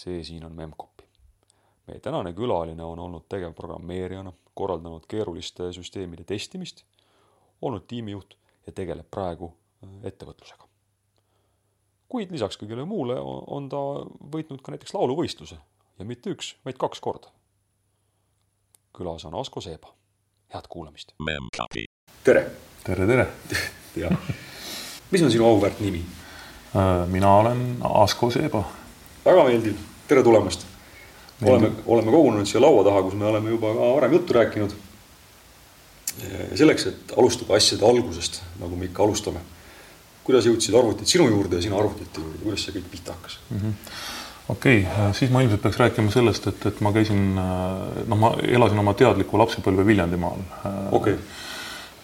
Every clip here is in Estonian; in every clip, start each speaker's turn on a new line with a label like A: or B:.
A: see siin on Memcpy. meie tänane külaline on olnud tegevprogrammeerijana, korraldanud keeruliste süsteemide testimist, olnud tiimijuht ja tegeleb praegu äh, ettevõtlusega. kuid lisaks kõigele muule on ta võitnud ka näiteks lauluvõistluse ja mitte üks, vaid kaks korda. külas on Asko Seeba. head kuulamist. tere.
B: tere, tere.
A: jah. mis on sinu auväärt nimi?
B: Äh, mina olen Asko Seeba.
A: Väga meeldiv, tere tulemast. oleme, oleme kogunenud siia laua taha, kus me oleme juba ka varem juttu rääkinud. selleks, et alustada asjade algusest, nagu me ikka alustame. kuidas jõudsid arvutid sinu juurde ja sina arvutite juurde, kuidas see kõik pihta hakkas mm?
B: -hmm okei okay,, siis ma ilmselt peaks rääkima sellest, et, et ma käisin, noh, ma elasin oma teadliku lapsepõlve Viljandimaal.
A: okei okay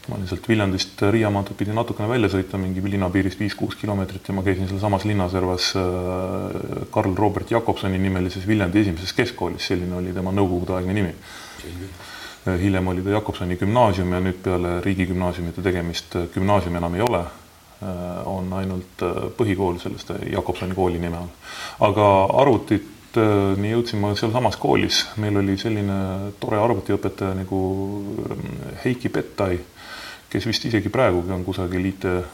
B: ma olin sealt Viljandist Riiamaalt pidi natukene välja sõita, mingi linnapiirist viis-kuus kilomeetrit ja ma käisin sealsamas linnaservas äh, Karl Robert Jakobsoni nimelises Viljandi esimeses keskkoolis, selline oli tema nõukogudeaegne nimi. Äh, hiljem oli ta Jakobsoni gümnaasium ja nüüd peale riigigümnaasiumite tegemist äh, gümnaasium enam ei ole. on ainult põhikool sellest Jakobsoni kooli nime all. aga arvutit nii jõudsin ma sealsamas koolis, meil oli selline tore arvutiõpetaja nagu Heiki Pettai kes vist isegi praegugi on kusagil IT äh,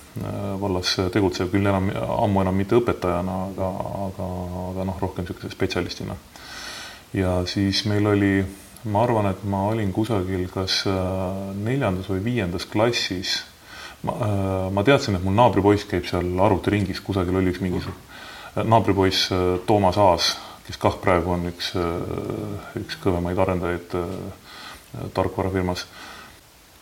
B: vallas tegutsev, küll enam, ammu enam mitte õpetajana, aga, aga, aga noh, rohkem niisuguse spetsialistina. ja siis meil oli, ma arvan, et ma olin kusagil kas äh, neljandas või viiendas klassis, ma, äh, ma teadsin, et mul naabripoiss käib seal arvutiringis, kusagil oli üks mingisugune naabripoiss Toomas Aas, kes kah praegu on üks, üks kõvemaid arendajaid tarkvarafirmas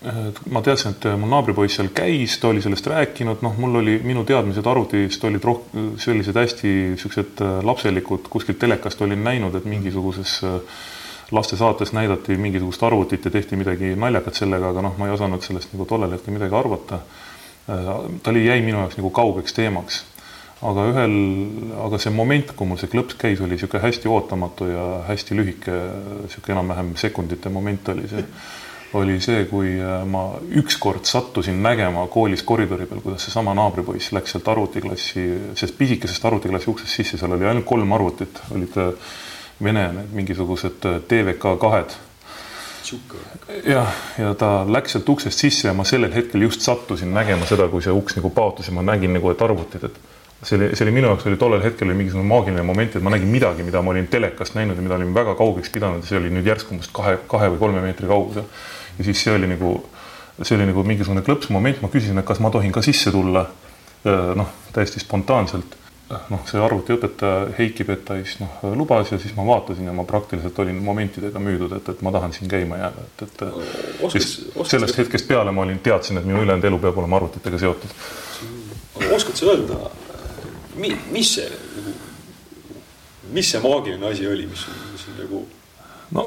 B: ma teadsin, et mu naabripoiss seal käis, ta oli sellest rääkinud, noh, mul oli, minu teadmised arvutist olid roh-, sellised hästi niisugused äh, lapselikud, kuskilt telekast olin näinud, et mingisuguses äh, lastesaates näidati mingisugust arvutit ja tehti midagi naljakat sellega, aga noh, ma ei osanud sellest nagu tollel hetkel midagi arvata. Äh, ta oli, jäi minu jaoks nagu kaugeks teemaks. aga ühel, aga see moment, kui mul see klõps käis, oli niisugune hästi ootamatu ja hästi lühike, niisugune enam-vähem sekundite moment oli see oli see, kui äh, ma ükskord sattusin nägema koolis koridori peal, kuidas seesama naabripoiss läks sealt arvutiklassi, sellest pisikesest arvutiklassi uksest sisse, seal oli ainult kolm arvutit, olid äh, Vene need mingisugused äh, TVK kahed. jah, ja ta läks sealt uksest sisse ja ma sellel hetkel just sattusin nägema seda, kui see uks nagu paotus ja ma nägin nagu, et arvutid, et see oli, see oli minu jaoks oli tollel hetkel oli mingisugune maagiline moment, et ma nägin midagi, mida ma olin telekast näinud ja mida olin väga kaugeks pidanud ja see oli nüüd järsku must kahe, kahe või kolme meetri kaugusel ja siis see oli nagu, see oli nagu mingisugune klõpsmoment, ma küsisin, et kas ma tohin ka sisse tulla. noh, täiesti spontaanselt. noh, see arvutiõpetaja Heiki Petais noh lubas ja siis ma vaatasin ja ma praktiliselt olin momentidega müüdud, et, et ma tahan siin käima jääda, et, et oskas, oskas sellest see... hetkest peale ma olin, teadsin, et minu ülejäänud elu peab olema arvutitega seotud.
A: oskad sa öelda, mi-, mis see nagu, mis see maagiline asi oli, mis, mis nagu
B: no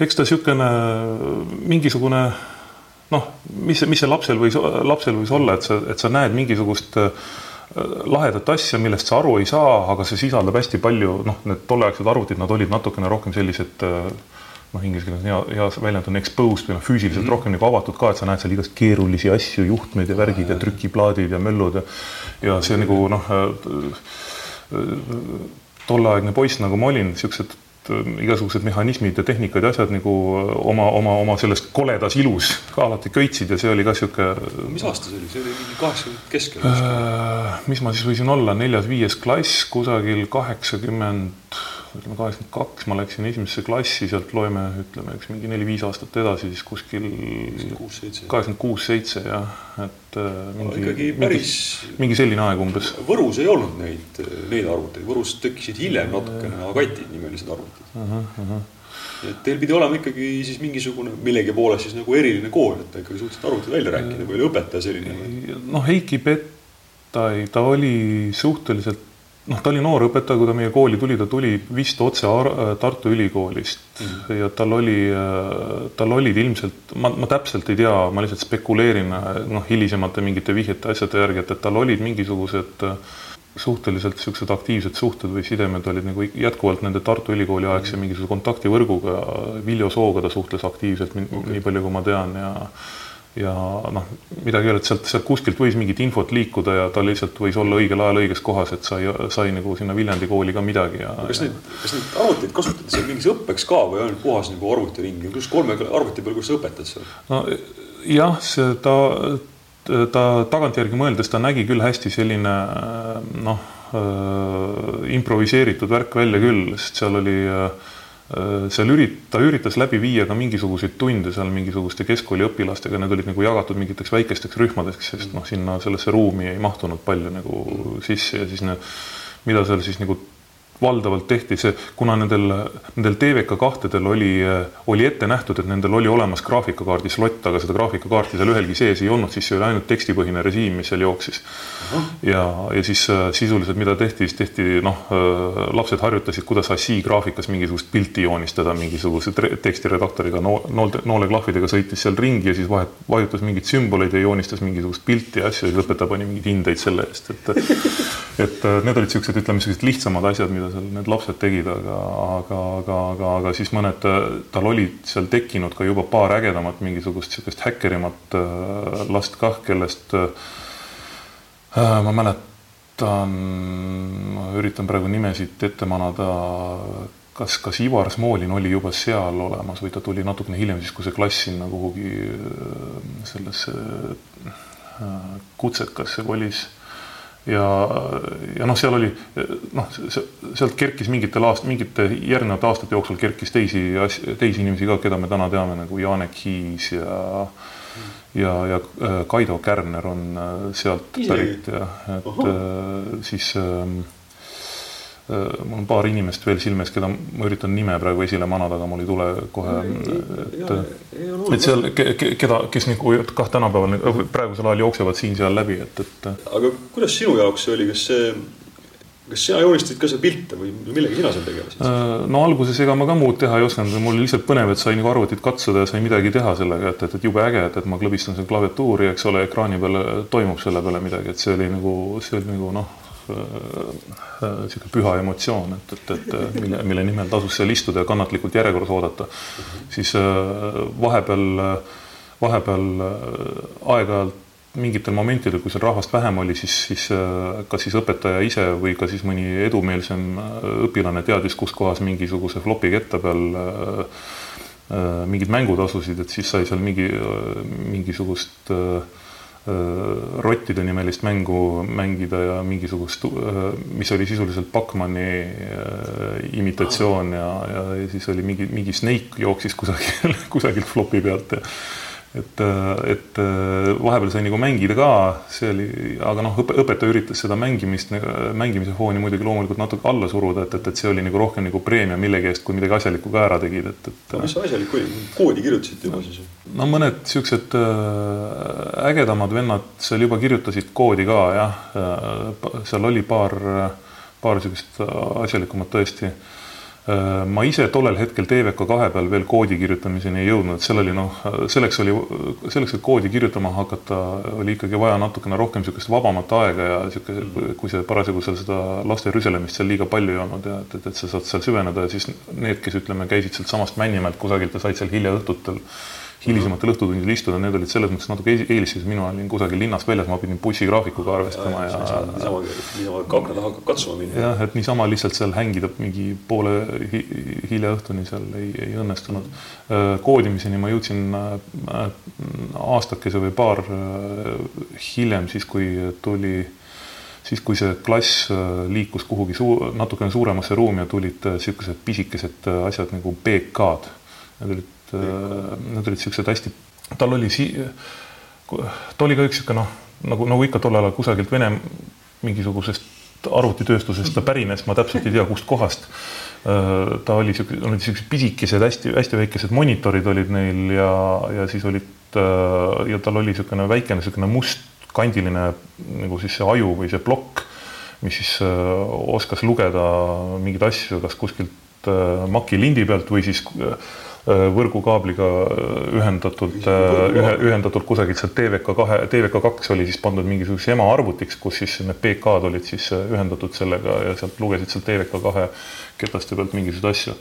B: eks ta niisugune mingisugune noh, mis, mis see lapsel võis, lapsel võis olla, et sa, et sa näed mingisugust äh, lahedat asja, millest sa aru ei saa, aga see sisaldab hästi palju, noh, need tolleaegsed arvutid, nad olid natukene rohkem sellised äh, noh, inglise keeles hea, hea väljend on exposed või noh, füüsiliselt mm -hmm. rohkem nagu avatud ka, et sa näed seal igast keerulisi asju, juhtmeid ja värgid ja trükiplaadid ja möllud ja ja see nagu noh, äh, tolleaegne poiss, nagu ma olin, niisugused Äh, igasugused mehhanismid ja tehnikad ja asjad nagu äh, oma, oma, oma selles koledas ilus ka alati köitsid ja see oli ka sihuke.
A: mis aasta see oli, see oli mingi kaheksakümnendate keskel äh,?
B: mis ma siis võisin olla, neljas-viies klass, kusagil kaheksakümmend ütleme kaheksakümmend kaks ma läksin esimesse klassi, sealt loeme, ütleme üks mingi neli-viis aastat edasi, siis kuskil kaheksakümmend kuus, seitse jah, et äh, mingi
A: no, päris...
B: mingi, mingi selline aeg umbes.
A: Võrus ei olnud neid, neid arvuteid, Võrus tekkisid hiljem natukene Agatid nimelised arvutid uh. -huh, uh -huh et teil pidi olema ikkagi siis mingisugune millegi poolest siis nagu eriline kool, et te ikkagi suutsite arvuti välja rääkida või oli õpetaja selline?
B: noh, Heiki Pettai, ta oli suhteliselt noh, ta oli noor õpetaja, kui ta meie kooli tuli, ta tuli vist otse äh, Tartu Ülikoolist mm -hmm. ja tal oli, äh, tal olid ilmselt, ma, ma täpselt ei tea, ma lihtsalt spekuleerin noh, hilisemate mingite vihjete asjade järgi, et, et tal olid mingisugused äh, suhteliselt niisugused aktiivsed suhted või sidemed olid nagu jätkuvalt nende Tartu Ülikooli aegse mingisuguse kontaktivõrguga, Viljo Sooga ta suhtles aktiivselt okay., nii palju kui ma tean ja ja noh, midagi ei ole, et sealt, sealt kuskilt võis mingit infot liikuda ja ta lihtsalt võis olla õigel ajal õiges kohas, et sai, sai nagu sinna Viljandi kooli ka midagi ja.
C: kas neid, kas neid arvuteid kasutati seal mingiks õppeks ka või ainult puhas nagu arvutiring, kus kolme arvuti peal, kus sa õpetad seal?
B: no jah, see ta, ta tagantjärgi mõeldes ta nägi küll hästi selline noh äh,, improviseeritud värk välja küll, sest seal oli Äh, seal ürit-, ta üritas läbi viia ka mingisuguseid tunde seal mingisuguste keskkooli õpilastega, need olid nagu jagatud mingiteks väikesteks rühmadeks, sest noh, sinna sellesse ruumi ei mahtunud palju nagu sisse ja siis ne, mida seal siis nagu valdavalt tehti see, kuna nendel, nendel TVK kahtedel oli, oli ette nähtud, et nendel oli olemas graafikakaardi slott, aga seda graafikakaarti seal ühelgi sees ei olnud, siis see oli ainult tekstipõhine režiim, mis seal jooksis. ja, ja siis äh, sisuliselt, mida tehti, siis tehti noh, äh, lapsed harjutasid, kuidas ASCII graafikas mingisugust pilti joonistada mingisuguse tekstiredaktoriga no,, noole, nooleklahvidega sõitis seal ringi ja siis vahet, vajutas mingeid sümboleid ja joonistas mingisugust pilti ja asju ja siis õpetaja pani mingeid hindeid selle eest, et et äh, need olid niisugused, ütleme, sellised lihtsamad asjad, mida seal need lapsed tegid, aga, aga, aga, aga, aga siis mõned, tal olid seal tekkinud ka juba paar ägedamat mingisugust niisugust häkkerimat äh, last kah, kellest äh, ma mäletan, ma üritan praegu nimesid ette manada, kas, kas Ivar Smolin oli juba seal olemas või ta tuli natukene hiljem, siis kui see klass sinna kuhugi äh, sellesse kutsekasse kolis ja, ja noh, seal oli noh, sealt kerkis mingitel aast-, mingite järgnevate aastate jooksul kerkis teisi teisi inimesi ka, keda me täna teame nagu Janek Hiis ja ja, ja äh, Kaido Kärner on äh, sealt pärit ja et Oho. Äh, siis Äh, mul on paar inimest veel silme ees, keda ma üritan nime praegu esile manada, aga mul ei tule kohe, et, et seal, keda, kes nagu kah tänapäeval praegusel ajal jooksevad siin-seal läbi, et, et.
C: aga kuidas sinu jaoks see oli, kas see, kas sina joonistasid ka seal pilte või millega sina seal tegelesid?
B: Äh, no alguses ega ma ka muud teha ei osanud, mul oli lihtsalt põnev, et sai nagu arvutit katsuda ja sai midagi teha sellega, et, et, et jube äge, et, et ma klõbistan seal klaviatuuri, eks ole, ekraani peal toimub selle peale midagi, et see oli nagu, see oli nagu noh niisugune äh, püha emotsioon, et, et, et mille, mille nimel tasus seal istuda ja kannatlikult järjekorras oodata, siis äh, vahepeal, vahepeal äh, aeg-ajalt mingitel momentidel, kui seal rahvast vähem oli, siis, siis kas siis õpetaja ise või ka siis mõni edumeelsem õpilane teadis, kus kohas mingisuguse flopi ketta peal mingid mängud asusid, et siis sai seal mingi, mingisugust äh, Äh, rottide nimelist mängu mängida ja mingisugust, äh, mis oli sisuliselt Bachmanni äh, imitatsioon ja, ja, ja siis oli mingi, mingi Snake jooksis kusagil, kusagilt flopi pealt ja et, et vahepeal sai nagu mängida ka, see oli, aga noh, õpetaja üritas seda mängimist, mängimise fooni muidugi loomulikult natuke alla suruda, et, et, et see oli nagu rohkem nagu preemia millegi eest, kui midagi asjalikku ka ära tegid, et, et.
C: no mis asjalik oli, koodi kirjutasid juba siis?
B: no mõned siuksed ägedamad vennad seal juba kirjutasid koodi ka jah, seal oli paar, paar siukest asjalikumat tõesti Äh, ma ise tollel hetkel TVK kahe peal veel koodi kirjutamiseni ei jõudnud, seal oli noh, selleks oli, selleks, et koodi kirjutama hakata, oli ikkagi vaja natukene rohkem niisugust vabamat aega ja niisugune, kui see parasjagu seal seda laste rüselemist seal liiga palju ei olnud ja et, et, et sa saad seal süveneda ja siis need, kes ütleme, käisid sealtsamast Männimäelt kusagilt ja said seal hilja õhtutel hilisematel õhtutundidel istuda, need olid selles mõttes natuke eelised, mina olin kusagil linnast väljas, ma pidin bussigraafikuga arvestama ja,
C: ja. niisama, niisama kakla taha katsuma minna.
B: jah, et niisama lihtsalt seal hängida mingi poole hi, hilja õhtuni seal ei, ei õnnestunud. Äh, koodimiseni ma jõudsin äh, aastakese või paar äh, hiljem, siis kui tuli siis, kui see klass liikus kuhugi suu-, natukene suuremasse ruumi ja tulid niisugused pisikesed asjad nagu BK-d. Need olid Äh, need olid siuksed hästi, tal oli si-, ta oli ka üks sihuke noh, nagu, nagu ikka tollel ajal kusagilt Vene mingisugusest arvutitööstusest ta pärines, ma täpselt ei tea, kust kohast. Äh, ta oli siuke, olid siuksed pisikesed, hästi-hästi väikesed monitorid olid neil ja, ja siis olid äh, ja tal oli niisugune väikene niisugune must kandiline nagu siis see aju või see plokk, mis siis oskas lugeda mingeid asju, kas kuskilt Maci lindi pealt või siis Äh, võrgukaabliga äh, ühendatud, äh, ühe, ühendatud kusagilt sealt TVK kahe, TVK kaks oli siis pandud mingisuguseks emaarvutiks, kus siis need PK-d olid siis ühendatud sellega ja sealt lugesid sealt TVK kahe ketaste pealt mingisuguseid asju.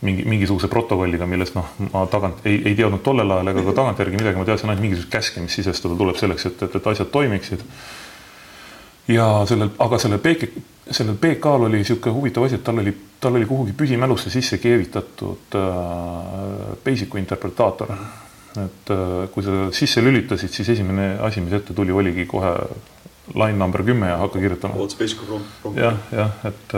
B: mingi, mingisuguse protokolliga, millest noh, ma tagant ei, ei teadnud tollel ajal ega ka tagantjärgi midagi, ma teadsin ainult mingisuguseid käske, mis sisestada tuleb selleks, et, et, et asjad toimiksid. Ja sellel, aga sellel PK, sellel PK-l oli niisugune huvitav asi, et tal oli, tal oli kuhugi püsimälusse sisse keevitatud äh, Basicu interpretaator. et äh, kui sa sisse lülitasid, siis esimene asi, mis ette tuli, oligi kohe line number kümme ja hakka kirjutama. jah, jah, et,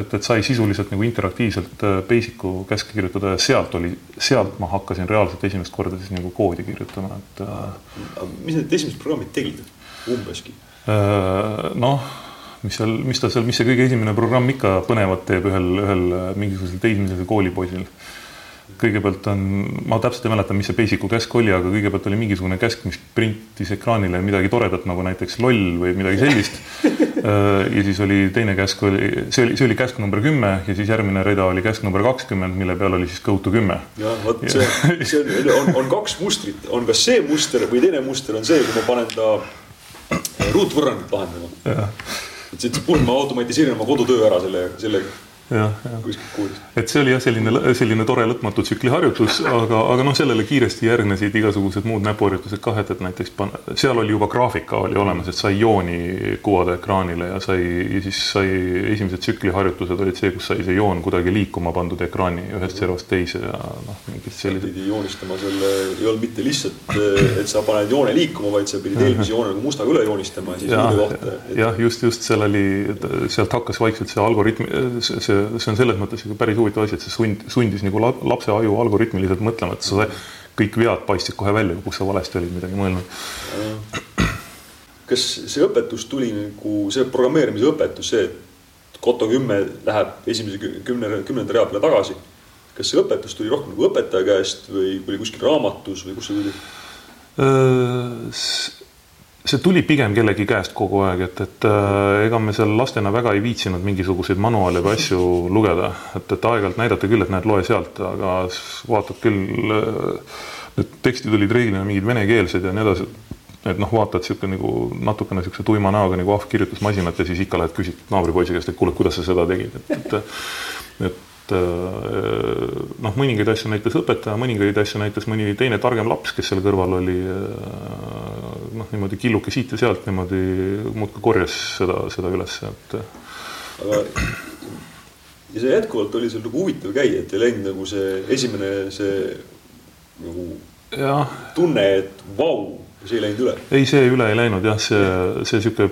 B: et, et sai sisuliselt nagu interaktiivselt äh, Basicu käske kirjutada ja sealt oli, sealt ma hakkasin reaalselt esimest korda siis nagu koodi kirjutama, et.
A: Äh, mis need esimesed programmid tegid umbeski?
B: Äh, noh, mis seal, mis ta seal, mis see kõige esimene programm ikka põnevat teeb ühel, ühel mingisugusel teismelisel koolipoisil kõigepealt on, ma täpselt ei mäleta, mis see Basicu käsk oli, aga kõigepealt oli mingisugune käsk, mis printis ekraanile midagi toredat nagu näiteks loll või midagi sellist. Äh, ja siis oli teine käsk oli, see oli, see oli käsk number kümme ja siis järgmine rida oli käsk number kakskümmend, mille peal oli siis go to kümme.
A: jah, vot see, see on, on, on kaks mustrit, on kas see muster või teine muster on see, kui ma panen ta ruutvõrrandit lahendama. et see puhul ma automatiseerin oma kodutöö ära selle, sellega
B: jah, jah. et see oli jah, selline, selline tore lõpmatu tsükli harjutus, aga, aga noh, sellele kiiresti järgnesid igasugused muud näpuharjutused kah, et, et näiteks pan-, seal oli juba graafika oli olemas, et sai jooni kuvada ekraanile ja sai, siis sai esimesed tsükli harjutused olid see, kus sai see joon kuidagi liikuma pandud ekraani ühest servast teise ja noh, mingid sellised.
A: pidi joonistama selle, ei olnud mitte lihtsalt, et sa paned joone liikuma, vaid sa pidid eelmise joone nagu mustaga üle joonistama ja siis ja, kohta et....
B: jah, just, just seal oli, sealt hakkas vaikselt see algoritm, see see on selles mõttes nagu päris huvitav asi, et see sund, sundis nagu lapse aju algoritmiliselt mõtlema, et sa kõik vead paistsid kohe välja, kus sa valesti olid midagi mõelnud.
A: kas see õpetus tuli nagu see programmeerimise õpetus, see, et Koto kümme läheb esimese kümne, kümnenda rea peale tagasi. kas see õpetus tuli rohkem nagu õpetaja käest või oli kuskil raamatus või kust see tuli?
B: See tuli pigem kellegi käest kogu aeg, et, et äh, ega me seal lastena väga ei viitsinud mingisuguseid manuaale või asju lugeda, et, et aeg-ajalt näidati küll, et näed, loe sealt, aga vaatad küll äh,, need tekstid olid reeglina mingid venekeelsed ja nii edasi. et noh, vaatad sihuke nagu natukene siukse tuima näoga nagu ahvkirjutusmasinat ja siis ikka lähed küsid naabripoisi käest, et kuule, kuidas sa seda tegid, et, et, et noh, mõningaid asju näitas õpetaja, mõningaid asju näitas mõni teine targem laps, kes seal kõrval oli. Äh, noh, niimoodi killuke siit ja sealt niimoodi muudkui korjas seda, seda üles, et.
A: aga ja see jätkuvalt oli seal nagu huvitav käia, et ei läinud nagu see esimene see nagu ja. tunne, et vau, see ei läinud üle.
B: ei, see üle ei läinud jah, see, see sihuke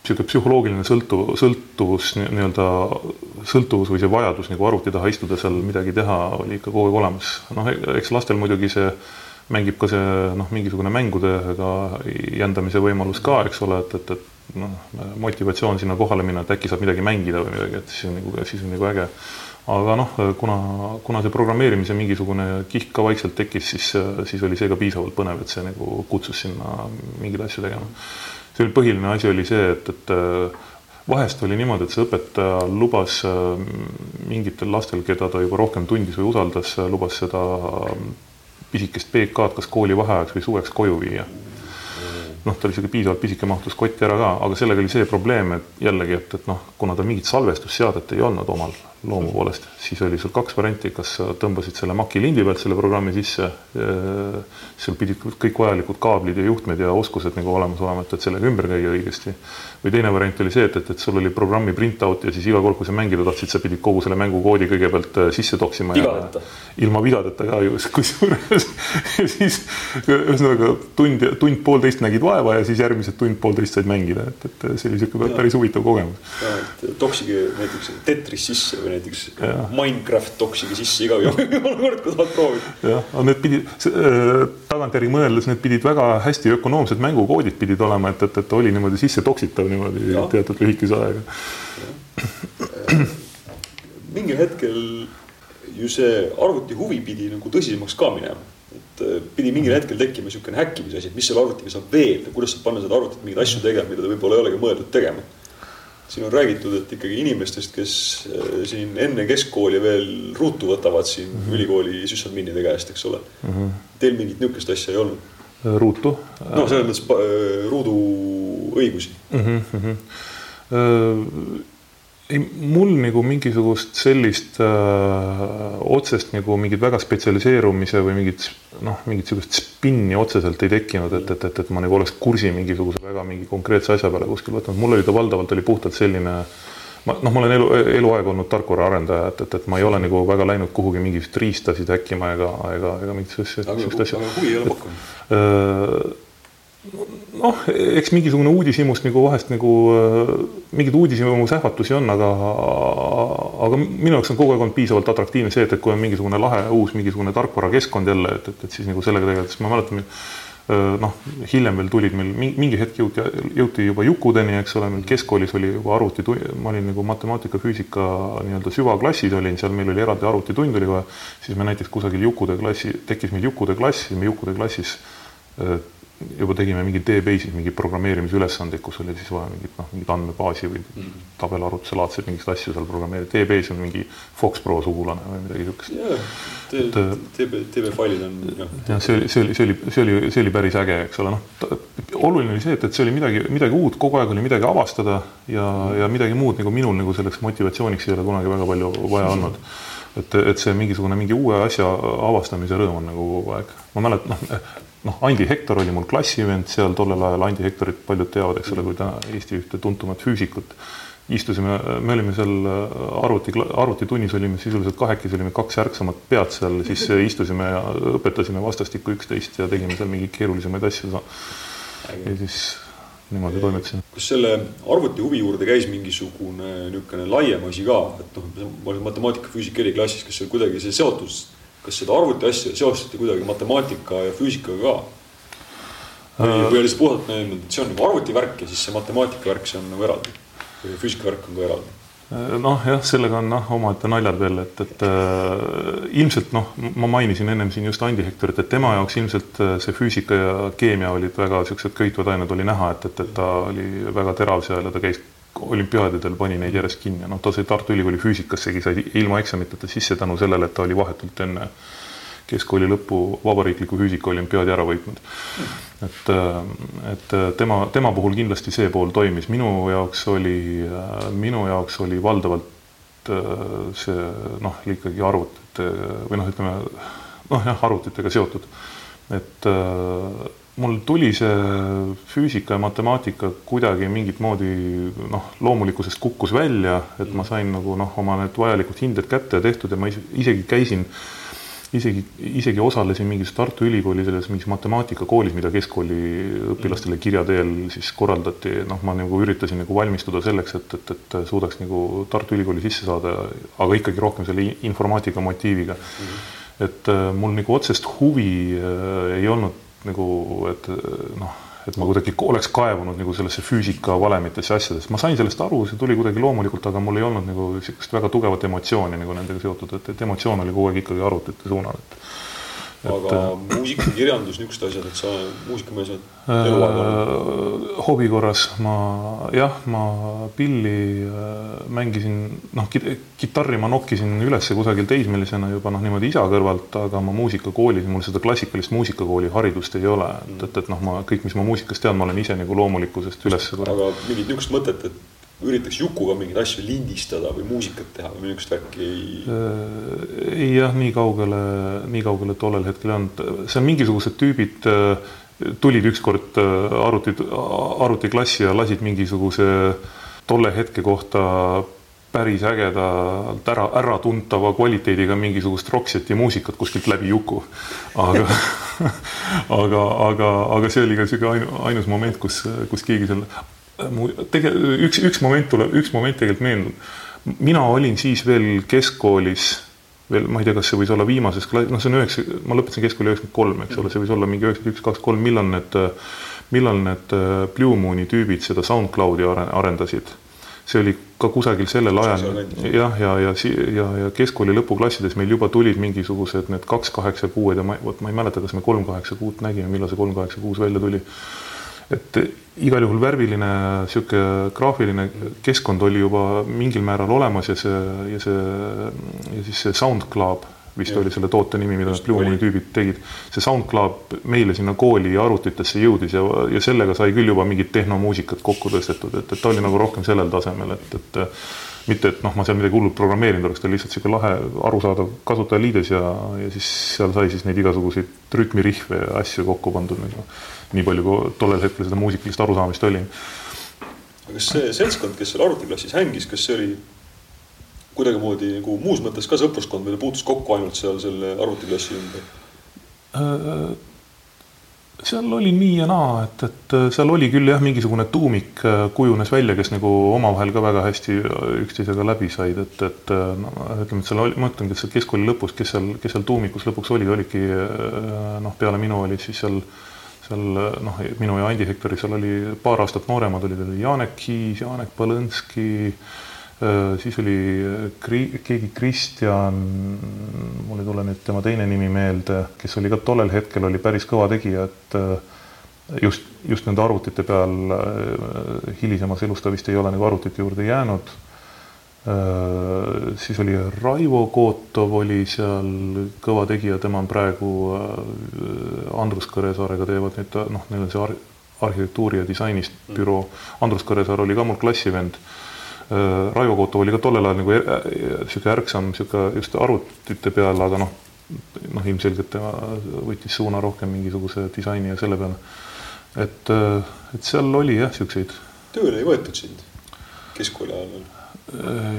B: niisugune psühholoogiline sõltuv, sõltuvus nii-öelda, sõltuvus või see vajadus nagu arvuti taha istuda seal midagi teha oli ikka kogu aeg olemas. noh, eks lastel muidugi see mängib ka see noh, mingisugune mängudega jändamise võimalus ka, eks ole, et, et, et noh, motivatsioon sinna kohale minna, et äkki saab midagi mängida või midagi, et siis on nagu, siis on nagu äge. aga noh, kuna, kuna see programmeerimise mingisugune kihk ka vaikselt tekkis, siis, siis oli see ka piisavalt põnev, et see nagu kutsus sinna mingeid asju tegema see oli põhiline asi oli see, et, et vahest oli niimoodi, et see õpetaja lubas äh, mingitel lastel, keda ta juba rohkem tundis või usaldas, äh, lubas seda pisikest PK-d kas koolivaheajaks või suveks koju viia. Noh, ta oli sihuke piisavalt pisike, mahtus kotti ära ka, aga sellega oli see probleem, et jällegi, et, et noh, kuna tal mingit salvestusseadet ei olnud omal loomu poolest, siis oli sul kaks varianti, kas sa tõmbasid selle Maci lindi pealt selle programmi sisse, sul pidid kõik vajalikud kaablid ja juhtmed ja oskused nagu olemas olema, et, et sellega ümber käia õigesti. või teine variant oli see, et, et, et sul oli programmi print out ja siis iga kord, kui sa mängida tahtsid, sa pidid kogu selle mängukoodi kõigepealt äh, sisse toksima. ilma vigadeta ka ju, kusjuures ja siis ühesõnaga tund, tund-poolteist nägid vaeva ja siis järgmised tund-poolteist said mängida, et, et see oli niisugune päris huvitav kogemus.
A: toksige näiteks Tetris sisse või näiteks ja. Minecraft toksige sisse iga kord, kui tahad proovida.
B: jah, aga need pidid, tagantjärgi mõeldes, need pidid väga hästi ökonoomsed mängukoodid pidid olema, et, et, et oli niimoodi sisse toksitav niimoodi ja. teatud lühikese ajaga.
A: mingil hetkel ju see arvuti huvi pidi nagu tõsisemaks ka minema et pidi mingil hetkel tekkima niisugune häkkimise asi, et mis selle arvutiga saab veel, kuidas saab panna seda arvutit mingeid asju tegema, mida ta võib-olla ei olegi mõeldud tegema siin on räägitud, et ikkagi inimestest, kes äh, siin enne keskkooli veel ruutu võtavad siin mm -hmm. ülikooli süssadminnide käest, eks ole mm. -hmm. Teil mingit niisugust asja ei olnud?
B: Äh, ruutu?
A: noh, selles mõttes äh, ruudu õigusi
B: mm. -hmm. Ei, mul nagu mingisugust sellist äh, otsest nagu mingit väga spetsialiseerumise või mingit noh, mingit sihukest spinni otseselt ei tekkinud, et, et, et, et ma nagu oleks kursi mingisuguse väga mingi konkreetse asja peale kuskil võtnud, mul oli ta valdavalt oli puhtalt selline ma noh, ma olen elu, eluaeg olnud tarkvaraarendaja, et, et, et ma ei ole nagu väga läinud kuhugi mingisuguseid riistasid häkkima ega, ega, ega mingit
C: sihukest asja. aga huvi ei ole pakkunud?
B: Noh, eks mingisugune uudishimust nagu vahest nagu äh, mingeid uudishimus ähvatusi on, aga, aga minu jaoks on kogu aeg olnud piisavalt atraktiivne see, et, et kui on mingisugune lahe uus mingisugune tarkvarakeskkond jälle, et, et, et siis nagu sellega tegeledes ma mäletan, äh, noh, hiljem veel tulid meil mingi hetk jõuti, jõuti juba Jukudeni, eks ole, meil keskkoolis oli juba arvuti, ma olin nagu matemaatika, füüsika nii-öelda süvaklassis olin, seal meil oli eraldi arvutitund oli kohe, siis me näiteks kusagil Jukude klassi, tekkis meil Jukude klass, siis me Jukude klassis äh, juba tegime mingi DBase'is mingi programmeerimise ülesandeid, kus oli siis vaja mingit noh, mingit andmebaasi või mm. tabelarvutuse laadseid mingeid asju seal programmeerida. DBase on mingi Fox Pro sugulane või midagi siukest.
C: DB, DB failid on jah.
B: see oli, see oli, see oli, see oli, see oli päris äge, eks ole, noh. oluline oli see, et, et see oli midagi, midagi uut, kogu aeg oli midagi avastada ja mm., ja midagi muud nagu minul nagu selleks motivatsiooniks ei ole kunagi väga palju vaja olnud et, et see mingisugune mingi uue asja avastamise rõõm on nagu kogu aeg. ma mäletan, noh, noh, Andi Hektor oli mul klassivend seal tollel ajal, Andi Hektorit paljud teavad, eks ole, kui ta Eesti ühte tuntumat füüsikut. istusime, me olime seal arvuti, arvutitunnis olime sisuliselt kahekesi, olime kaks ärksamat pead seal, siis istusime ja õpetasime vastastikku üksteist ja tegime seal mingeid keerulisemaid asju. ja siis niimoodi toimetasin.
C: kas selle arvuti huvi juurde käis mingisugune niisugune laiem asi ka, et noh, ma olin matemaatika, füüsika eriklassis, kas see kuidagi see seotus kas seda arvuti asja seostati kuidagi matemaatika ja füüsikaga ka? või, äh. või oli see puhtalt näinud, et see on nagu arvuti värk ja siis see matemaatika värk, see on nagu eraldi või füüsika värk on ka eraldi?
B: Äh, noh, jah, sellega on noh, omaette naljad veel, et, et äh, ilmselt noh, ma mainisin ennem siin just Andi Hektorit, et tema jaoks ilmselt äh, see füüsika ja keemia olid väga siuksed köitvad ained, oli näha, et, et, et ta oli väga terav seal ja ta käis olümpiaadidel pani neid järjest kinni, noh, ta sai Tartu Ülikooli füüsikassegi sai ilma eksamiteta sisse tänu sellele, et ta oli vahetult enne keskkooli lõppu vabariikliku füüsikaolümpiaadi ära võitnud. et, et tema, tema puhul kindlasti see pool toimis, minu jaoks oli, minu jaoks oli valdavalt see noh, ikkagi arvutite või noh, ütleme noh, jah, arvutitega seotud, et mul tuli see füüsika ja matemaatika kuidagi mingit moodi noh, loomulikkusest kukkus välja, et ma sain nagu noh, oma need vajalikud hinded kätte ja tehtud ja ma isegi käisin, isegi, isegi osalesin mingis Tartu Ülikooli selles mingis matemaatikakoolis, mida keskkooli õpilastele kirja teel siis korraldati, noh, ma nagu üritasin nagu valmistuda selleks, et, et, et suudaks nagu Tartu Ülikooli sisse saada, aga ikkagi rohkem selle informaatika motiiviga mm. -hmm. et äh, mul nagu otsest huvi äh, ei olnud nagu, et noh, et ma kuidagi oleks kaevunud nagu sellesse füüsika valemitesse asjadesse, ma sain sellest aru, see tuli kuidagi loomulikult, aga mul ei olnud nagu niisugust väga tugevat emotsiooni nagu nendega seotud, et, et emotsioon oli kogu aeg ikkagi arvutite suunal, et
C: aga et, muusika, kirjandus, niisugused asjad, et sa muusikamees oled eluaeg olnud?
B: Äh, hobi korras ma jah, ma pilli äh, mängisin, noh, kitarri ma nokkisin üles kusagil teismelisena juba noh, niimoodi isa kõrvalt, aga ma muusikakoolis, mul seda klassikalist muusikakooli haridust ei ole, et, et, et noh, ma kõik, mis ma muusikast tean, ma olen ise nagu loomulikkusest üles.
C: aga mingit niisugust mõtet, et üritaks Jukuga mingeid asju lindistada või muusikat teha või niisugust värki ei?
B: Äh, ei jah, nii kaugele, nii kaugele tollel hetkel ei olnud, on mingisugused tüübid äh, tulid ükskord äh, arvuti, arvutiklassi ja lasid mingisuguse tolle hetke kohta päris ägedalt ära, äratuntava kvaliteediga mingisugust rokseti muusikat kuskilt läbi Juku. aga aga, aga, aga see oli ka niisugune ainus moment, kus, kus keegi seal mu tege-, üks, üks moment tuleb, üks moment tegelikult meenub. mina olin siis veel keskkoolis, veel ma ei tea, kas see võis olla viimases klassis, noh, see on üheksa, ma lõpetasin keskkooli üheksakümmend kolm, eks ole, see võis olla mingi üheksakümmend üks, kaks, kolm, millal need, millal need äh, Blue Mooni tüübid seda SoundCloudi arendasid. See oli ka kusagil sellel ajal jah, ja, ja, ja, ja, ja keskkooli lõpuklassides meil juba tulid mingisugused need kaks kaheksa kuued ja ma, vot ma ei mäleta, kas me kolm kaheksa kuut nägime, millal see kolm kaheksa kuus välja tuli et igal juhul värviline sihuke graafiline keskkond oli juba mingil määral olemas ja see, ja see, ja siis see SoundCloud vist ja. oli selle toote nimi, mida need Blue Mooni tüübid tegid. see SoundCloud meile sinna kooli arvutitesse jõudis ja, ja sellega sai küll juba mingit tehnomuusikat kokku tõstetud, et, et ta oli nagu rohkem sellel tasemel, et, et mitte, et noh, ma seal midagi hullult programmeerinud oleks, ta oli lihtsalt niisugune lahe, arusaadav kasutajaliides ja, ja siis seal sai siis neid igasuguseid rütmirihve ja asju kokku pandud nagu nii palju, kui tollel hetkel seda muusikalist arusaamist oli.
C: aga kas see seltskond, kes seal arvutiklassis hängis, kas see oli kuidagimoodi nagu muus mõttes ka sõpruskond või ta puutus kokku ainult seal selle arvutiklassi ümber?
B: Äh, seal oli nii ja naa, et, et seal oli küll jah, mingisugune tuumik äh, kujunes välja, kes nagu omavahel ka väga hästi üksteisega läbi said, et, et no, ütleme, et seal oli, ma ütlengi, et seal keskkooli lõpus, kes seal, kes seal tuumikus lõpuks olid, olidki noh, peale minu olid siis seal äh, seal noh, minu ja Andi Hektori seal oli paar aastat nooremad olid, oli Janek Kiis, Janek Põlõnski, äh, siis oli kri-, keegi Kristjan, mul ei tule nüüd tema teine nimi meelde, kes oli ka tollel hetkel oli päris kõva tegija, et äh, just, just nende arvutite peal äh, hilisemas elus ta vist ei ole nagu arvutite juurde jäänud Äh, siis oli Raivo Kootov oli seal kõva tegija, tema on praegu äh, Andrus Kõresaarega teevad nüüd, noh, neil on see ar arhitektuuri ja disainist büroo. Andrus Kõresaar oli ka mul klassivend. Äh, Raivo Kootov oli ka tollel ajal nagu niisugune ärksam, niisugune just arvutite peal, aga noh, noh, ilmselgelt tema võttis suuna rohkem mingisuguse disaini ja selle peale. et, et seal oli jah, niisuguseid.
C: tööle ei võetud sind keskkooli ajal veel?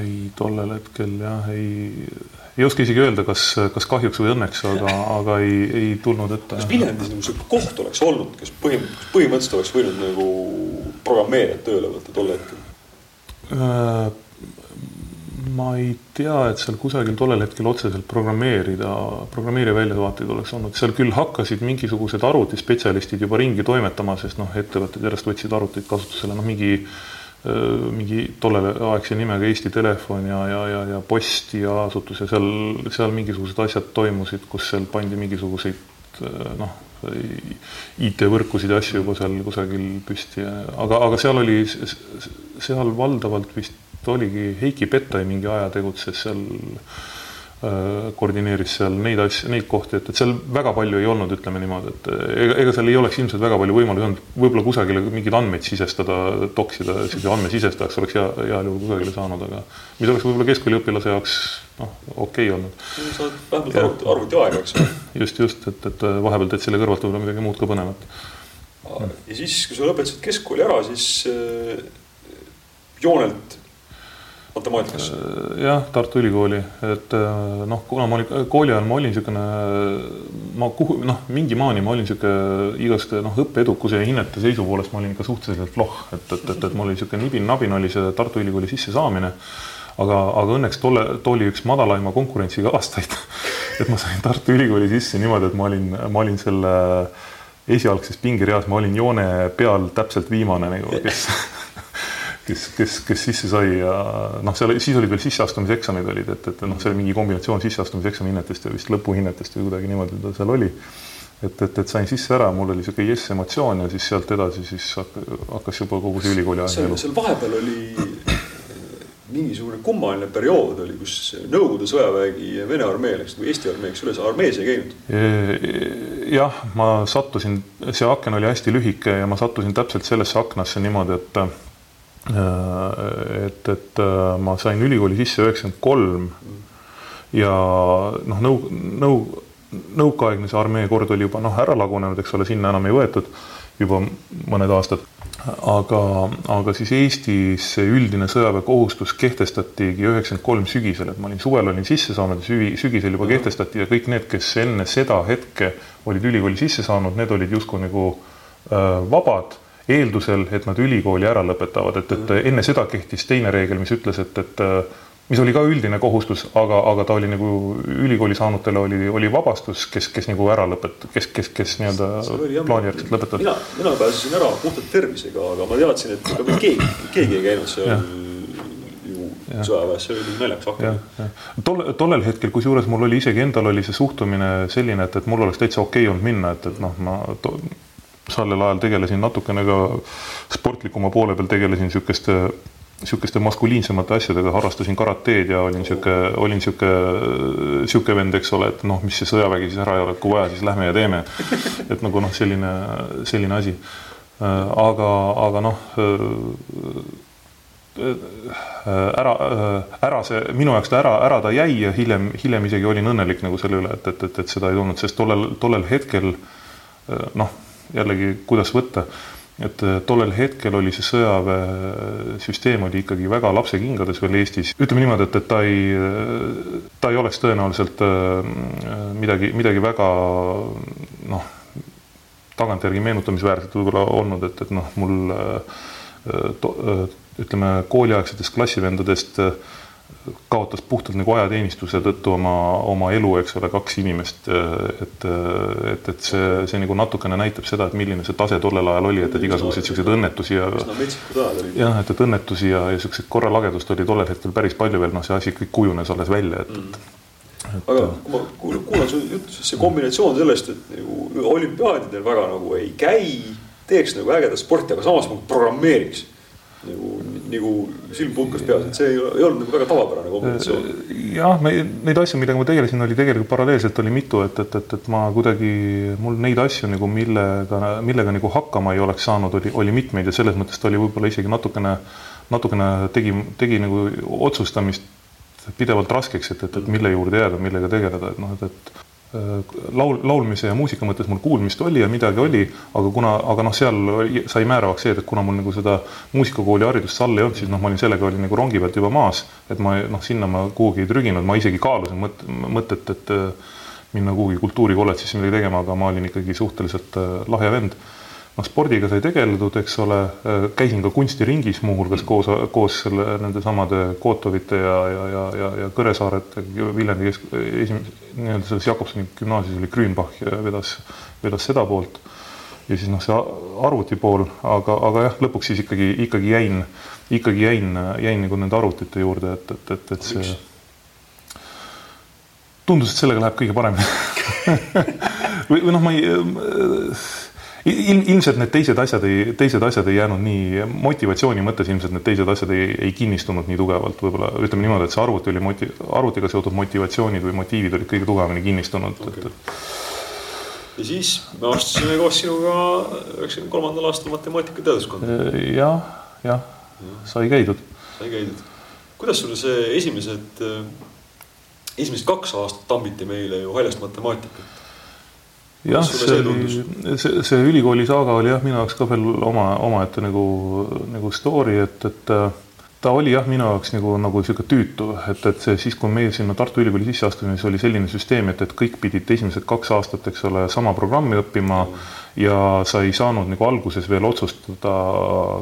B: ei, tollel hetkel jah, ei, ei oska isegi öelda, kas, kas kahjuks või õnneks, aga, aga ei, ei tulnud ette.
C: kas Viljandis nagu sihuke koht oleks olnud, kes põhimõtteliselt, põhimõtteliselt oleks võinud nagu programmeerijat tööle võtta tol hetkel?
B: Äh, ma ei tea, et seal kusagil tollel hetkel otseselt programmeerida, programmeerija väljavaateid oleks olnud, seal küll hakkasid mingisugused arvutispetsialistid juba ringi toimetama, sest noh, ettevõtted järjest võtsid arvuteid kasutusele, noh mingi mingi tolleaegse nimega Eesti Telefon ja, ja, ja, ja postiasutus ja seal, seal mingisugused asjad toimusid, kus seal pandi mingisuguseid noh, IT-võrkusid ja asju juba seal kusagil püsti, aga, aga seal oli, seal valdavalt vist oligi Heiki Pettai mingi aja tegutses seal Äh, koordineeris seal neid asju, neid kohti, et, et seal väga palju ei olnud, ütleme niimoodi, et ega, ega seal ei oleks ilmselt väga palju võimalusi olnud, võib-olla kusagile mingeid andmeid sisestada, toksida, niisuguse andmesisestajaks oleks hea, heal juhul kusagile saanud, aga mis oleks võib-olla keskkooliõpilase jaoks noh, okei okay olnud.
C: sa oled vähemalt arvuti, arvutiaega, eks ju.
B: just, just, et, et vahepeal teed selle kõrvalt võib-olla midagi muud ka põnevat.
C: ja siis, kui sa lõpetasid keskkooli ära, siis äh, joonelt matemaatikasse?
B: Äh, jah, Tartu Ülikooli, et äh, noh, kuna ma olin kooli ajal, ma olin niisugune, ma kuhu noh, mingi maani ma olin niisugune igasuguste noh, õppeedukuse ja hinnete seisu poolest ma olin ikka suhteliselt vloh, et, et, et, et mul oli niisugune nibin-nabin oli see Tartu Ülikooli sissesaamine. aga, aga õnneks tolle, too oli üks madalaima konkurentsiga aastaid et ma sain Tartu Ülikooli sisse niimoodi, et ma olin, ma olin selle esialgses pingereas, ma olin joone peal täpselt viimane nagu, kes kes, kes, kes sisse sai ja noh, seal siis olid veel sisseastumiseksamid olid, et, et noh, see oli mingi kombinatsioon sisseastumiseksami hinnetest ja vist lõpuhinnetest või kuidagi niimoodi ta seal oli. et, et, et sain sisse ära, mul oli niisugune jess emotsioon ja siis sealt edasi siis hakkas juba kogu see ülikooli aeg
C: elu. seal vahepeal oli mingisugune kummaline periood oli, kus Nõukogude sõjavägi ja Vene armee läks nagu Eesti armeeks üle, sa armees ei käinud?
B: jah, ma sattusin, see aken oli hästi lühike ja ma sattusin täpselt sellesse aknasse niimoodi, et Äh, et, et äh, ma sain ülikooli sisse üheksakümmend kolm ja noh, nõu-, nõu-, nõukaaegne see armee kord oli juba noh, ära lagunenud, eks ole, sinna enam ei võetud juba mõned aastad. aga, aga siis Eestis see üldine sõjaväekohustus kehtestatigi üheksakümmend kolm sügisel, et ma olin suvel olin sisse saanud ja süvi, sügisel juba kehtestati ja kõik need, kes enne seda hetke olid ülikooli sisse saanud, need olid justkui nagu äh, vabad eeldusel, et nad ülikooli ära lõpetavad, et, et enne seda kehtis teine reegel, mis ütles, et, et mis oli ka üldine kohustus, aga, aga ta oli nagu ülikooli saanutele oli, oli vabastus, kes, kes nagu ära lõpet-, kes, kes, kes nii-öelda plaanijärgselt lõpetavad.
C: mina, mina pääsesin ära puhtalt tervisega, aga ma teadsin, et ega keegi, keegi ei käinud seal ja sõjaväes, see oli naljakas hakkama.
B: tol, tollel hetkel, kusjuures mul oli isegi endal oli see suhtumine selline, et, et mul oleks täitsa okei okay olnud minna, et, et noh, ma to, sellel ajal tegelesin natukene ka sportlikuma poole peal, tegelesin niisuguste niisuguste maskuliinsemate asjadega, harrastasin karateed ja olin niisugune, olin niisugune, niisugune vend, eks ole, et noh, mis see sõjavägi siis ära ei ole, et kui vaja, siis lähme ja teeme. et nagu noh, selline, selline asi. aga, aga noh, ära, ära see, minu jaoks ta ära, ära ta jäi ja hiljem, hiljem isegi olin õnnelik nagu selle üle, et, et, et, et seda ei tulnud, sest tollel, tollel hetkel noh, jällegi, kuidas võtta et äh, tollel hetkel oli see sõjaväesüsteem oli ikkagi väga lapsekingades veel Eestis. ütleme niimoodi, et, et ta ei, ta ei oleks tõenäoliselt äh, midagi, midagi väga noh, tagantjärgi meenutamisväärset võib-olla olnud, et, et noh, mul äh, to, ütleme, kooliaegsetest klassivendadest äh, kaotas puhtalt nagu ajateenistuse tõttu oma, oma elu, eks ole, kaks inimest. et, et, et see, see nagu natukene näitab seda, et milline see tase tollel ajal oli, et, et igasuguseid siukseid õnnetusi ja. jah, et, et õnnetusi ja, ja siukseid korralagedust oli tollel hetkel päris palju veel, noh, see asi kõik kujunes alles välja, et, et
A: et.... aga kui ma kuulan, kuulan su juttu, siis see kombinatsioon sellest, et nagu olümpiaadidel väga nagu ei käi, teeks nagu ägedat sporti, aga samas nagu programmeeriks nagu, nagu silm punkas peas, et see ei, ei olnud nagu väga tavapärane kombinatsioon.
B: jah, me neid asju, millega ma tegelesin, oli tegelikult paralleelselt oli mitu, et, et, et, et ma kuidagi, mul neid asju nagu millega, millega nagu hakkama ei oleks saanud, oli, oli mitmeid ja selles mõttes ta oli võib-olla isegi natukene, natukene tegi, tegi nagu otsustamist pidevalt raskeks, et, et, et mille juurde jääda, millega tegeleda, et noh, et, et Äh, laul, laulmise ja muusika mõttes mul kuulmist oli ja midagi oli, aga kuna, aga noh, seal sai määravaks see, et kuna mul nagu seda muusikakooli haridust all ei olnud, siis noh, ma olin sellega olin nagu rongi pealt juba maas, et ma noh, sinna ma kuhugi ei trüginud, ma isegi kaalusin mõt-, mõtet, et äh, minna kuhugi kultuurikolledžisse midagi tegema, aga ma olin ikkagi suhteliselt äh, lahja vend noh, spordiga sai tegeldud, eks ole, äh, käisin ka kunstiringis muuhulgas koos, koos selle, nendesamade Kotovite ja, ja, ja, ja, ja Kõresaarete, Viljandi kesk, esimese, nii-öelda selles Jakobsoni gümnaasiumis oli Grünbach vedas, vedas seda poolt. ja siis noh, see arvuti pool, aga, aga jah, lõpuks siis ikkagi, ikkagi jäin, ikkagi jäin, jäin nagu nende arvutite juurde, et, et, et, et see tundus, et sellega läheb kõige paremini. Või, või noh, ma ei ilm, ilmselt need teised asjad ei, teised asjad ei jäänud nii, motivatsiooni mõttes ilmselt need teised asjad ei, ei kinnistunud nii tugevalt, võib-olla ütleme niimoodi, et see arvuti oli moti-, arvutiga seotud motivatsioonid või motiivid olid kõige tugevamini kinnistunud okay., et
A: ja siis me astusime koos sinuga üheksakümne kolmandal aastal matemaatikateaduskonda ja,.
B: Äh, jah, jah, sai käidud.
A: sai käidud. kuidas sul see esimesed, esimesed kaks aastat tambiti meile ju haljast matemaatikat?
B: Jah, see, see, see ülikooli saaga oli jah, minu jaoks ka veel oma, omaette nagu, nagu story, et, et äh, ta oli jah, minu jaoks nagu, nagu niisugune tüütu, et, et see siis, kui meie sinna Tartu Ülikooli sisse astusime, siis oli selline süsteem, et, et kõik pidid esimesed kaks aastat, eks ole, sama programmi õppima mm. ja sa ei saanud nagu alguses veel otsustada,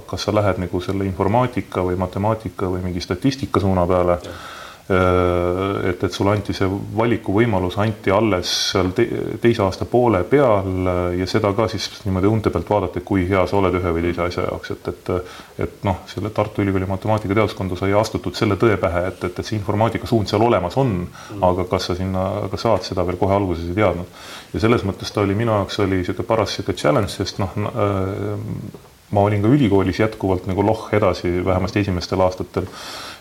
B: kas sa lähed nagu selle informaatika või matemaatika või mingi statistika suuna peale Äh, et, et sulle anti see valikuvõimalus, anti alles seal te, teise aasta poole peal ja seda ka siis niimoodi unte pealt vaadata, kui hea sa oled ühe või teise asja jaoks, et, et et noh, selle Tartu Ülikooli matemaatikateaduskonda sai astutud selle tõe pähe, et, et, et see informaatika suund seal olemas on mm., aga kas sa sinna ka saad, seda veel kohe alguses ei teadnud. ja selles mõttes ta oli minu jaoks oli niisugune paras niisugune challenge, sest noh äh,, ma olin ka ülikoolis jätkuvalt nagu loh edasi, vähemasti esimestel aastatel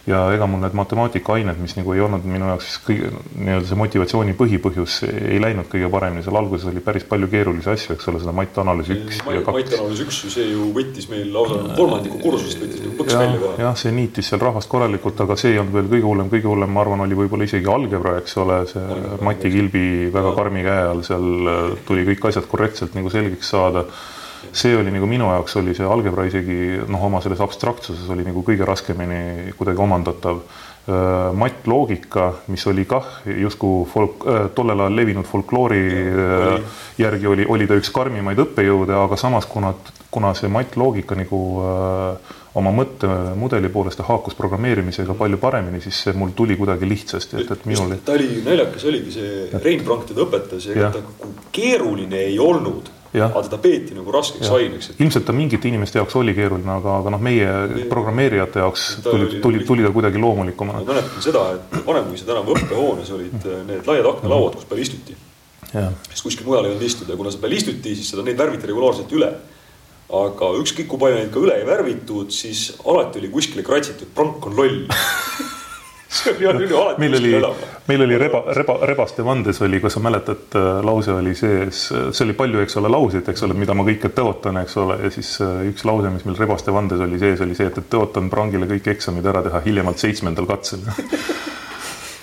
B: ja ega mul need matemaatikained, mis nagu ei olnud minu jaoks siis kõige nii-öelda see motivatsiooni põhipõhjus ei läinud kõige paremini, seal alguses oli päris palju keerulisi asju, eks ole, seda matanalüüs üks
A: ja kaks. matanalüüs üks ju, see ju võttis meil lausa kolmandiku kursusest võttis nagu põks välja kohe.
B: jah, see niitis seal rahvast korralikult, aga see ei olnud veel kõige hullem, kõige hullem, ma arvan, oli võib-olla isegi algebra, eks ole, see Mati Kilbi väga karmi käe all seal tuli kõik asjad korrektselt nagu selgeks saada see oli nagu minu jaoks oli see algebra isegi noh, oma selles abstraktsuses oli nagu kõige raskemini kuidagi omandatav. mattloogika, mis oli kah justkui folk, tollel ajal levinud folkloori järgi oli, oli ta üks karmimaid õppejõude, aga samas kuna, kuna see mattloogika nagu oma mõttemudeli poolest haakus programmeerimisega palju paremini, siis see mul tuli kuidagi lihtsasti, et, et minul.
A: ta oli naljakas, oligi see Rein Prank teda õpetas ja ega ta keeruline ei olnud aga teda peeti nagu raskeks aineks
B: et.... ilmselt ta mingite inimeste jaoks oli keeruline, aga, aga noh, meie ja, programmeerijate jaoks tuli, tuli, tuli ta kuidagi loomulikumana.
A: ma mäletan seda, et Vanemuise tänava õppehoones olid äh, need laiad aknalauad, kus peal istuti. sest kuskil mujal ei olnud istuda ja kuna seal peal istuti, siis seda, neid värviti regulaarselt üle. aga ükskõik kui palju neid ka üle ei värvitud, siis alati oli kuskile kratsitud, prank on loll see oli alati
B: meil oli, meil oli reba, reba, rebaste vandes oli, kas sa mäletad, lause oli sees, see oli palju, eks ole, lauseid, eks ole, mida ma kõike tõotan, eks ole, ja siis üks lause, mis meil rebaste vandes oli sees, oli see, et, et tõotan prangile kõik eksamid ära teha hiljemalt seitsmendal katsel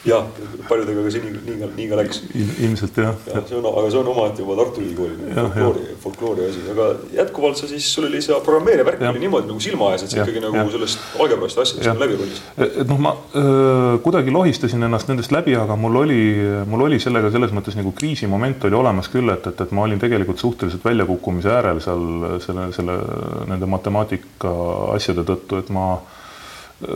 A: jah, paljudega ka see nii, nii ka, nii ka läks
B: Il,. ilmselt jah
A: ja,. see on, aga see on omaette juba Tartu Ülikooli folkloori, folkloori asi, aga jätkuvalt sa siis, sul oli see programmeerija värk oli niimoodi nagu silma ees, et sa ikkagi nagu ja. sellest algebrast asjadest läbi rullisid.
B: et noh, ma öö, kuidagi lohistasin ennast nendest läbi, aga mul oli, mul oli sellega selles mõttes nagu kriisimoment oli olemas küll, et, et, et ma olin tegelikult suhteliselt väljakukkumise äärel seal selle, selle, nende matemaatika asjade tõttu, et ma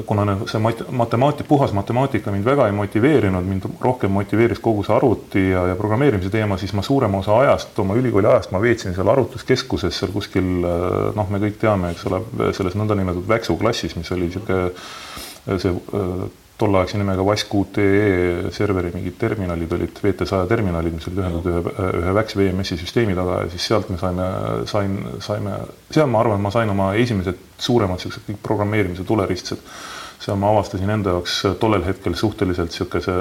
B: kuna nagu see mat-, matemaatika, puhas matemaatika mind väga ei motiveerinud, mind rohkem motiveeris kogu see arvuti ja, ja programmeerimise teema, siis ma suurema osa ajast, oma ülikooli ajast ma veetsin seal arvutuskeskuses seal kuskil noh, me kõik teame, eks ole, selles nõndanimetatud Väksu klassis, mis oli niisugune see tolleaegse nimega WASQ.ee serveri mingid terminalid olid, VT100 terminalid, mis olid ühendatud ühe, ühe VAX VMS-i süsteemi taga ja siis sealt me saime, sain, saime, seal ma arvan, ma sain oma esimesed suuremad niisugused kõik programmeerimise tuleristsed. seal ma avastasin enda jaoks tollel hetkel suhteliselt niisuguse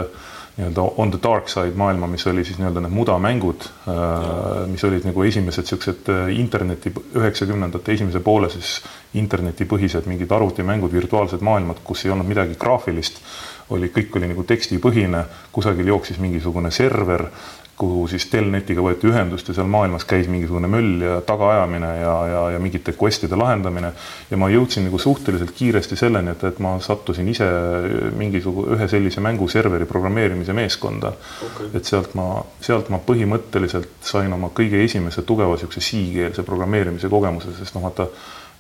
B: nii-öelda on the dark side maailma, mis oli siis nii-öelda need mudamängud, äh, mis olid nagu esimesed niisugused äh, interneti, üheksakümnendate esimese poole siis internetipõhised mingid arvutimängud, virtuaalsed maailmad, kus ei olnud midagi graafilist, oli, kõik oli nagu tekstipõhine, kusagil jooksis mingisugune server, kuhu siis Telnetiga võeti ühendust ja seal maailmas käis mingisugune möll ja tagaajamine ja, ja, ja mingite quest'ide lahendamine. ja ma jõudsin nagu suhteliselt kiiresti selleni, et, et ma sattusin ise mingisuguse ühe sellise mänguserveri programmeerimise meeskonda okay.. et sealt ma, sealt ma põhimõtteliselt sain oma kõige esimese tugeva niisuguse C-keelse programmeerimise kogemuse, sest noh, vaata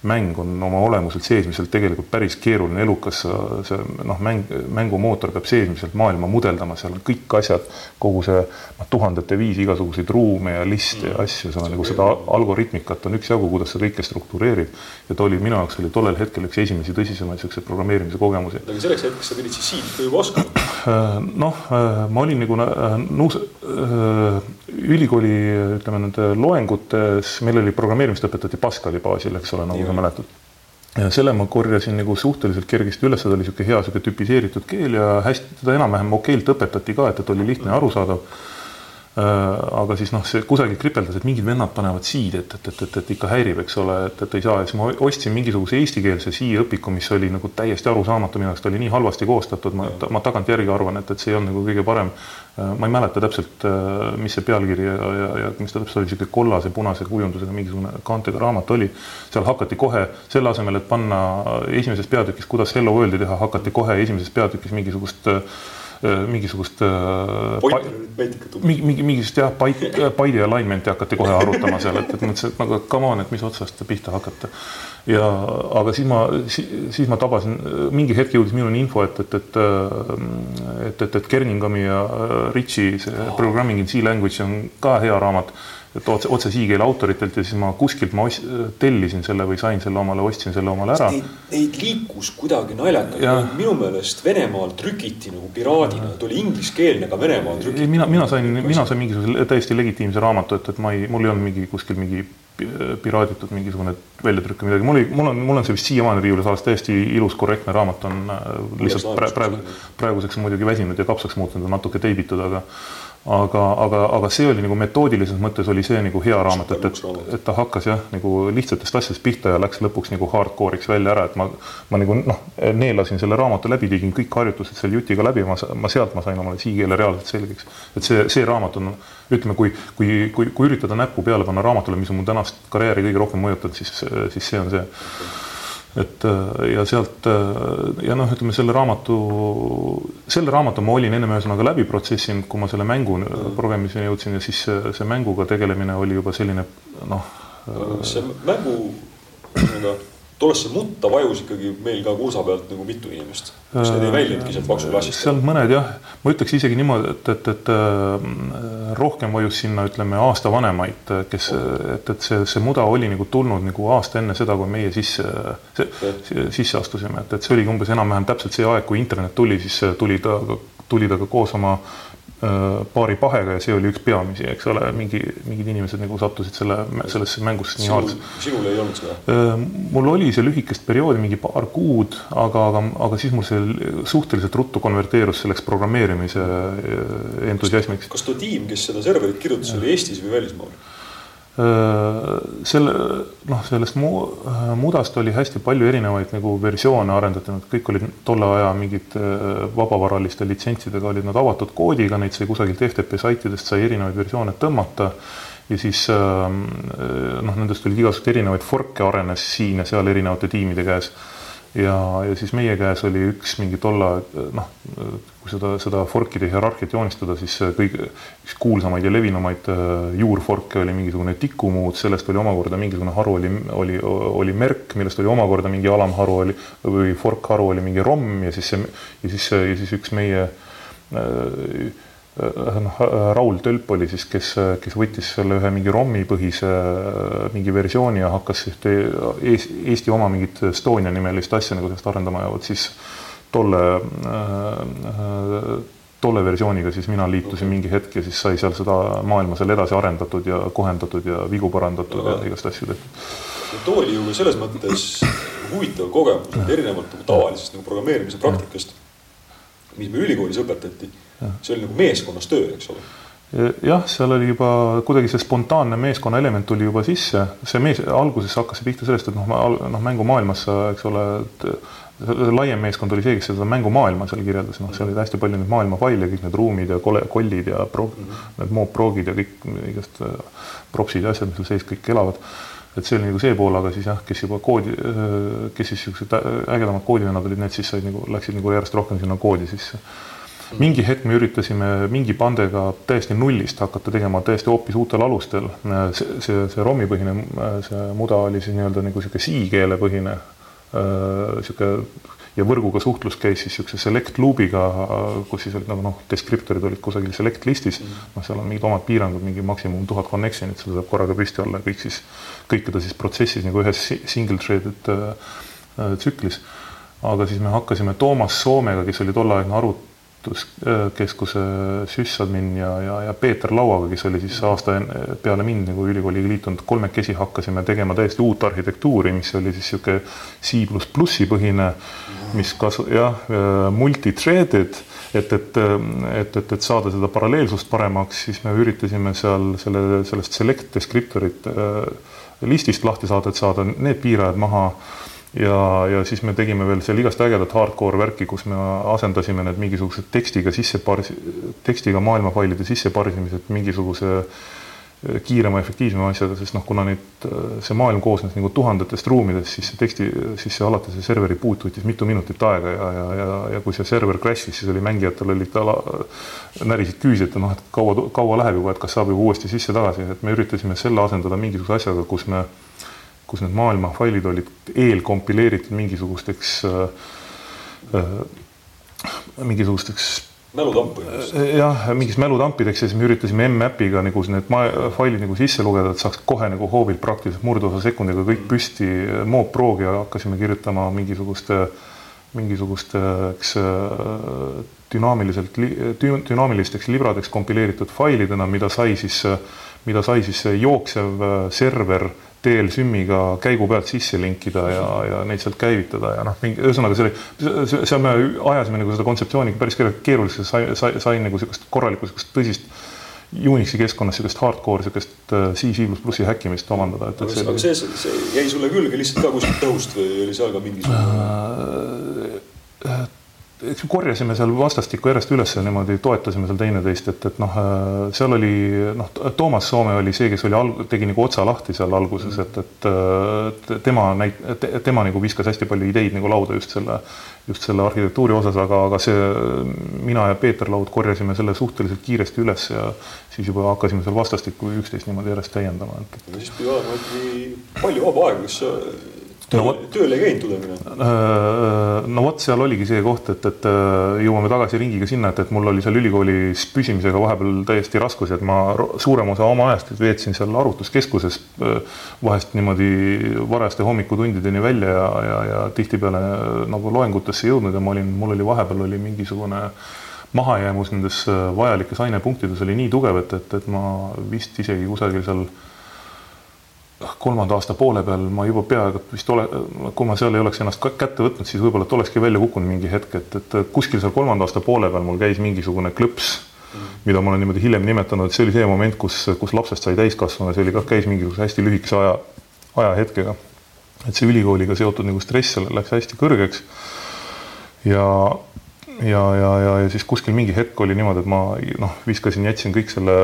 B: mäng on oma olemuselt seesmiselt tegelikult päris keeruline, elukas, see noh, mäng, mängumootor peab seesmiselt maailma mudeldama, seal on kõik asjad, kogu see noh, tuhandete viisi igasuguseid ruume ja liste ja mm. asju, seal on nagu seda algoritmikat on üksjagu, kuidas sa kõike struktureerid. ja ta oli minu jaoks oli tollel hetkel üks esimesi tõsisemaid niisuguseid programmeerimise kogemusi.
A: aga selleks hetkeks sa pidid siis siit juba oskama?
B: Äh, noh, äh, ma olin nagu äh, nuus, ülikooli ütleme nende loengutes, meil oli programmeerimist õpetati Pascali baasil, eks ole, nagu sa mäletad. ja selle ma korjasin nagu suhteliselt kergesti üles, ta oli niisugune hea niisugune tüpiseeritud keel ja hästi, teda enam-vähem okeilt õpetati ka, et, et oli lihtne ja arusaadav aga siis noh, see kusagil kripeldas, et mingid vennad panevad siid, et, et, et, et, et ikka häirib, eks ole, et, et ei saa ja siis ma ostsin mingisuguse eestikeelse siia-õpiku, mis oli nagu täiesti arusaamatu minu ta oli nii halvasti koostatud, ma, ma tagantjärgi arvan, et, et see ei olnud nagu kõige parem. Äh, ma ei mäleta täpselt, äh, mis see pealkiri ja, ja, ja mis ta täpselt oli, niisugune kollase-punase kujundusega mingisugune kaantega raamat oli. seal hakati kohe selle asemel, et panna esimeses peatükis, kuidas Hello World'i teha, hakati kohe esimeses peatükis mingisugust äh, Äh, mingisugust
A: äh,
B: mingi, mingi, mingisugust jah, byte, byte'i alignment'i hakati kohe arutama seal, et, et mõtlesin, et nagu come on, et mis otsast pihta hakata. ja aga siis ma, siis ma tabasin, mingi hetk jõudis minuni info, et, et, et et, et, et Kerningami ja Richi see. Programming in C language on ka hea raamat et otse, otse siigkeele autoritelt ja siis ma kuskilt ma os, tellisin selle või sain selle omale, ostsin selle omale ära.
A: Neid liikus kuidagi naljakalt, minu meelest Venemaal trükiti nagu piraadina, ta oli ingliskeelne, aga Venemaal trükiti.
B: mina, mina sain, mina sain mingisuguse täiesti legitiimse raamatu, et, et ma ei, mul ei olnud mingi kuskil mingi piraaditud mingisugune väljatrükk või midagi, mul oli, mul on, mul on see vist siiamaani riiulis alles täiesti ilus, korrektne raamat on äh, lihtsalt praegu, praeguseks muidugi väsinud ja kapsaks muutunud, on natuke teibitud, aga aga, aga, aga see oli nagu metoodilises mõttes oli see nagu hea raamat, et, et, et ta hakkas jah, nagu lihtsatest asjadest pihta ja läks lõpuks nagu hardcore'iks välja ära, et ma, ma nagu noh, neelasin selle raamatu läbi, tegin kõik harjutused selle jutiga läbi, ma, ma sealt ma sain omale siigkeele reaalselt selgeks. et see, see raamat on, ütleme, kui, kui, kui, kui üritada näppu peale panna raamatule, mis on mu tänast karjääri kõige rohkem mõjutanud, siis, siis see on see et äh, ja sealt äh, ja noh, ütleme selle raamatu, selle raamatu ma olin ennem ühesõnaga läbi protsessinud, kui ma selle mängu programmiseni jõudsin ja siis see, see mänguga tegelemine oli juba selline noh.
A: see mängu tollesse mutta vajus ikkagi meil ka kursa pealt nagu mitu inimest, need ei väljunudki sealt maksuklassist?
B: seal mõned jah, ma ütleks isegi niimoodi, et, et, et äh, rohkem vajus sinna, ütleme aasta vanemaid, kes, et, et see, see muda oli nagu tulnud nagu aasta enne seda, kui meie sisse, sisse astusime, et, et see oligi umbes enam-vähem täpselt see aeg, kui internet tuli, siis tuli ta, tuli ta ka koos oma Äh, paari pahega ja see oli üks peamisi, eks ole, mingi, mingid inimesed nagu sattusid selle, sellesse mängusse nii haaras.
A: sinul ei olnud seda?
B: Äh, mul oli see lühikest perioodi, mingi paar kuud, aga, aga, aga siis mul see suhteliselt ruttu konverteerus selleks programmeerimise äh, entusiasmiks.
A: kas too tiim, kes seda serverit kirjutas, oli Eestis või välismaal?
B: Selle noh, sellest mu, mudast oli hästi palju erinevaid nagu versioone arendatud, kõik olid tolle aja mingid vabavaraliste litsentsidega olid nad avatud koodiga, neid sai kusagilt FTP saitidest sai erinevaid versioone tõmmata. Ja siis noh, nendest oli igasuguseid erinevaid fork'e arenes siin ja seal erinevate tiimide käes ja, ja siis meie käes oli üks mingi tolla, noh, kui seda, seda fork'ide hierarhiat joonistada, siis kõige, üks kuulsamaid ja levinumaid äh, juurfork'e oli mingisugune tikumuud, sellest oli omakorda mingisugune haru oli, oli, oli merk, millest oli omakorda mingi alamharu oli või fork haru oli mingi romm ja siis see ja siis, ja siis üks meie Äh, noh, äh, Raul Tölp oli siis, kes, kes võttis selle ühe mingi ROM-i põhise äh, mingi versiooni ja hakkas ühte Eesti oma mingit Estonia nimelist asja nagu sellest arendama ja vot siis tolle tolle versiooniga siis mina liitusin mingi hetk ja siis sai seal seda maailma seal edasi arendatud ja kohendatud ja vigu parandatud ja, ja igast asju tehtud.
A: too oli ju selles mõttes huvitav kogemus, et erinevalt nagu tavalisest nagu programmeerimise praktikast, mis me ülikoolis õpetati see oli nagu meeskonnas töö, eks ole.
B: Jah, seal oli juba kuidagi see spontaanne meeskonna element tuli juba sisse, see mees, alguses hakkas pihta sellest, et noh, noh mängumaailmas, eks ole, laiem meeskond oli see, kes seda mängumaailma seal kirjeldas, noh, seal oli hästi palju neid maailmafaile, kõik need ruumid ja kole, kollid ja pro, need moop-progid ja kõik igast äh, propsid ja asjad, mis seal sees kõik elavad. et see oli nagu see pool, aga siis jah, kes juba koodi, äh, kes siis niisugused ägedamad koodivennad olid, need siis said nagu, läksid nagu järjest rohkem sinna koodi sisse mingi hetk me üritasime mingi pandega täiesti nullist hakata tegema täiesti hoopis uutel alustel. see, see, see ROM-i põhine, see muda oli siis nii-öelda nagu niisugune C-keele põhine niisugune äh, ja võrguga suhtlus käis siis niisuguse select loop'iga, kus siis olid nagu noh, descriptor'id olid kusagil select listis mm, -hmm. noh, seal on mingid omad piirangud, mingi maksimum tuhat connection'it, seal saab korraga püsti olla kõik siis, kõike ta siis protsessis nagu ühes single threaded äh, tsüklis. aga siis me hakkasime Toomas Soomega, kes oli tolleaegne arvut-, keskuse süssadmin ja, ja, ja Peeter Lauaga, kes oli siis aasta peale mind nagu ülikooliga liitunud, kolmekesi hakkasime tegema täiesti uut arhitektuuri, mis oli siis niisugune C pluss plussi põhine, mis kasu-, jah, multi-threaded, et, et, et, et, et saada seda paralleelsust paremaks, siis me üritasime seal selle, sellest select descriptor'it listist lahti saada, et saada need piirajad maha ja, ja siis me tegime veel seal igast ägedat hardcore värki, kus me asendasime need mingisugused tekstiga sisse parsi-, tekstiga maailmafailide sisse parsimised mingisuguse äh, kiirema, efektiivsema asjaga, sest noh, kuna neid, äh, see maailm koosnes nagu tuhandetest ruumidest, siis see teksti, siis see alati see serveri boot võttis mitu minutit aega ja, ja, ja, ja kui see server crash'is, siis oli mängijatel olid ala, närisid küüsi, et noh, et kaua, kaua läheb juba, et kas saab juba uuesti sisse tagasi, et me üritasime selle asendada mingisuguse asjaga, kus me kus need maailma failid olid eelkompileeritud mingisugusteks äh,, mingisugusteks
A: mälutampideks.
B: Äh, jah, mingis mälutampideks ja siis me üritasime M-äpiga nagu need failid nagu sisse lugeda, et saaks kohe nagu hoobilt praktiliselt murdosa sekundiga kõik püsti moop proogi ja hakkasime kirjutama mingisuguste, mingisugusteks äh, dünaamiliselt, dünaamilisteks libradeks kompileeritud failidena, mida sai siis, mida sai siis jooksev äh, server teel SÜM-iga käigu pealt sisse linkida ja, ja neid sealt käivitada ja noh, mingi ühesõnaga see oli, seal me ajasime nagu seda kontseptsiooni päris keeruliseks, sai, sai, sai nagu niisugust korralikku niisugust tõsist Unixi keskkonnas niisugust hardcore niisugust C, C pluss plussi häkkimist omandada.
A: aga, see, aga see, see jäi sulle külge lihtsalt ka kuskilt tõust või oli seal ka mingisugune
B: äh, korjasime seal vastastikku järjest üles niimoodi toetasime seal teineteist, et, et noh, seal oli noh, Toomas Soome oli see, kes oli alg-, tegi nagu otsa lahti seal alguses, et, et tema näit-, tema nagu viskas hästi palju ideid nagu lauda just selle, just selle arhitektuuri osas, aga, aga see, mina ja Peeter Laud korjasime selle suhteliselt kiiresti üles ja siis juba hakkasime seal vastastikku üksteist niimoodi järjest täiendama, et.
A: siis pidi olema ikkagi palju vaba aega, kas tööl no,, tööl ei käinud tudengina?
B: Äh, no vot, seal oligi see koht, et, et äh, jõuame tagasi ringiga sinna, et, et mul oli seal ülikoolis püsimisega vahepeal täiesti raskusi, et ma suurema osa oma ajast veetsin seal arvutuskeskuses äh, vahest niimoodi varajaste hommikutundideni välja ja, ja, ja tihtipeale nagu loengutesse jõudnud ja ma olin, mul oli vahepeal oli mingisugune mahajäämus nendes vajalikes ainepunktides oli nii tugev, et, et, et ma vist isegi kusagil seal kolmanda aasta poole peal ma juba peaaegu vist ole, kui ma seal ei oleks ennast kätte võtnud, siis võib-olla et olekski välja kukkunud mingi hetk, et, et kuskil seal kolmanda aasta poole peal mul käis mingisugune klõps mida ma olen niimoodi hiljem nimetanud, et see oli see moment, kus, kus lapsest sai täiskasvanu, see oli ka, käis mingisuguse hästi lühikese aja, ajahetkega. et see ülikooliga seotud nagu stress läks hästi kõrgeks. ja ja, ja, ja, ja siis kuskil mingi hetk oli niimoodi, et ma noh, viskasin, jätsin kõik selle,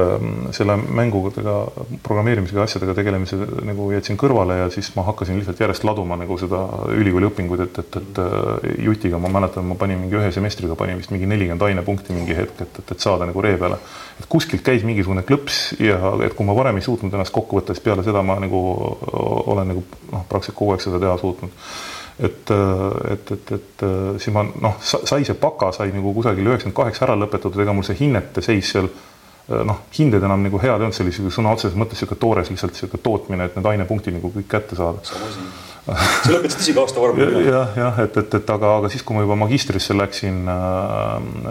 B: selle mängudega, programmeerimisega, asjadega tegelemise nagu jätsin kõrvale ja siis ma hakkasin lihtsalt järjest laduma nagu seda ülikooli õpinguid, et, et, et jutiga ma mäletan, ma panin mingi ühe semestriga panin vist mingi nelikümmend ainepunkti mingi hetk, et, et, et saada nagu ree peale. et kuskilt käis mingisugune klõps ja et kui ma varem ei suutnud ennast kokku võtta, siis peale seda ma nagu olen nagu noh, praktiliselt kogu aeg seda teha suutnud et, et, et, et siis ma noh, sai see baka sai nagu kusagil üheksakümmend kaheksa ära lõpetatud, ega mul see hinnete seis seal noh, hinded enam nagu head ei olnud, see oli sõna otseses mõttes niisugune toores lihtsalt niisugune tootmine, et need ainepunktid nagu kõik kätte saada.
A: Sa lõpetasid isegi aasta varem.
B: jah, jah, et, et, et aga, aga siis, kui ma juba magistrisse läksin äh,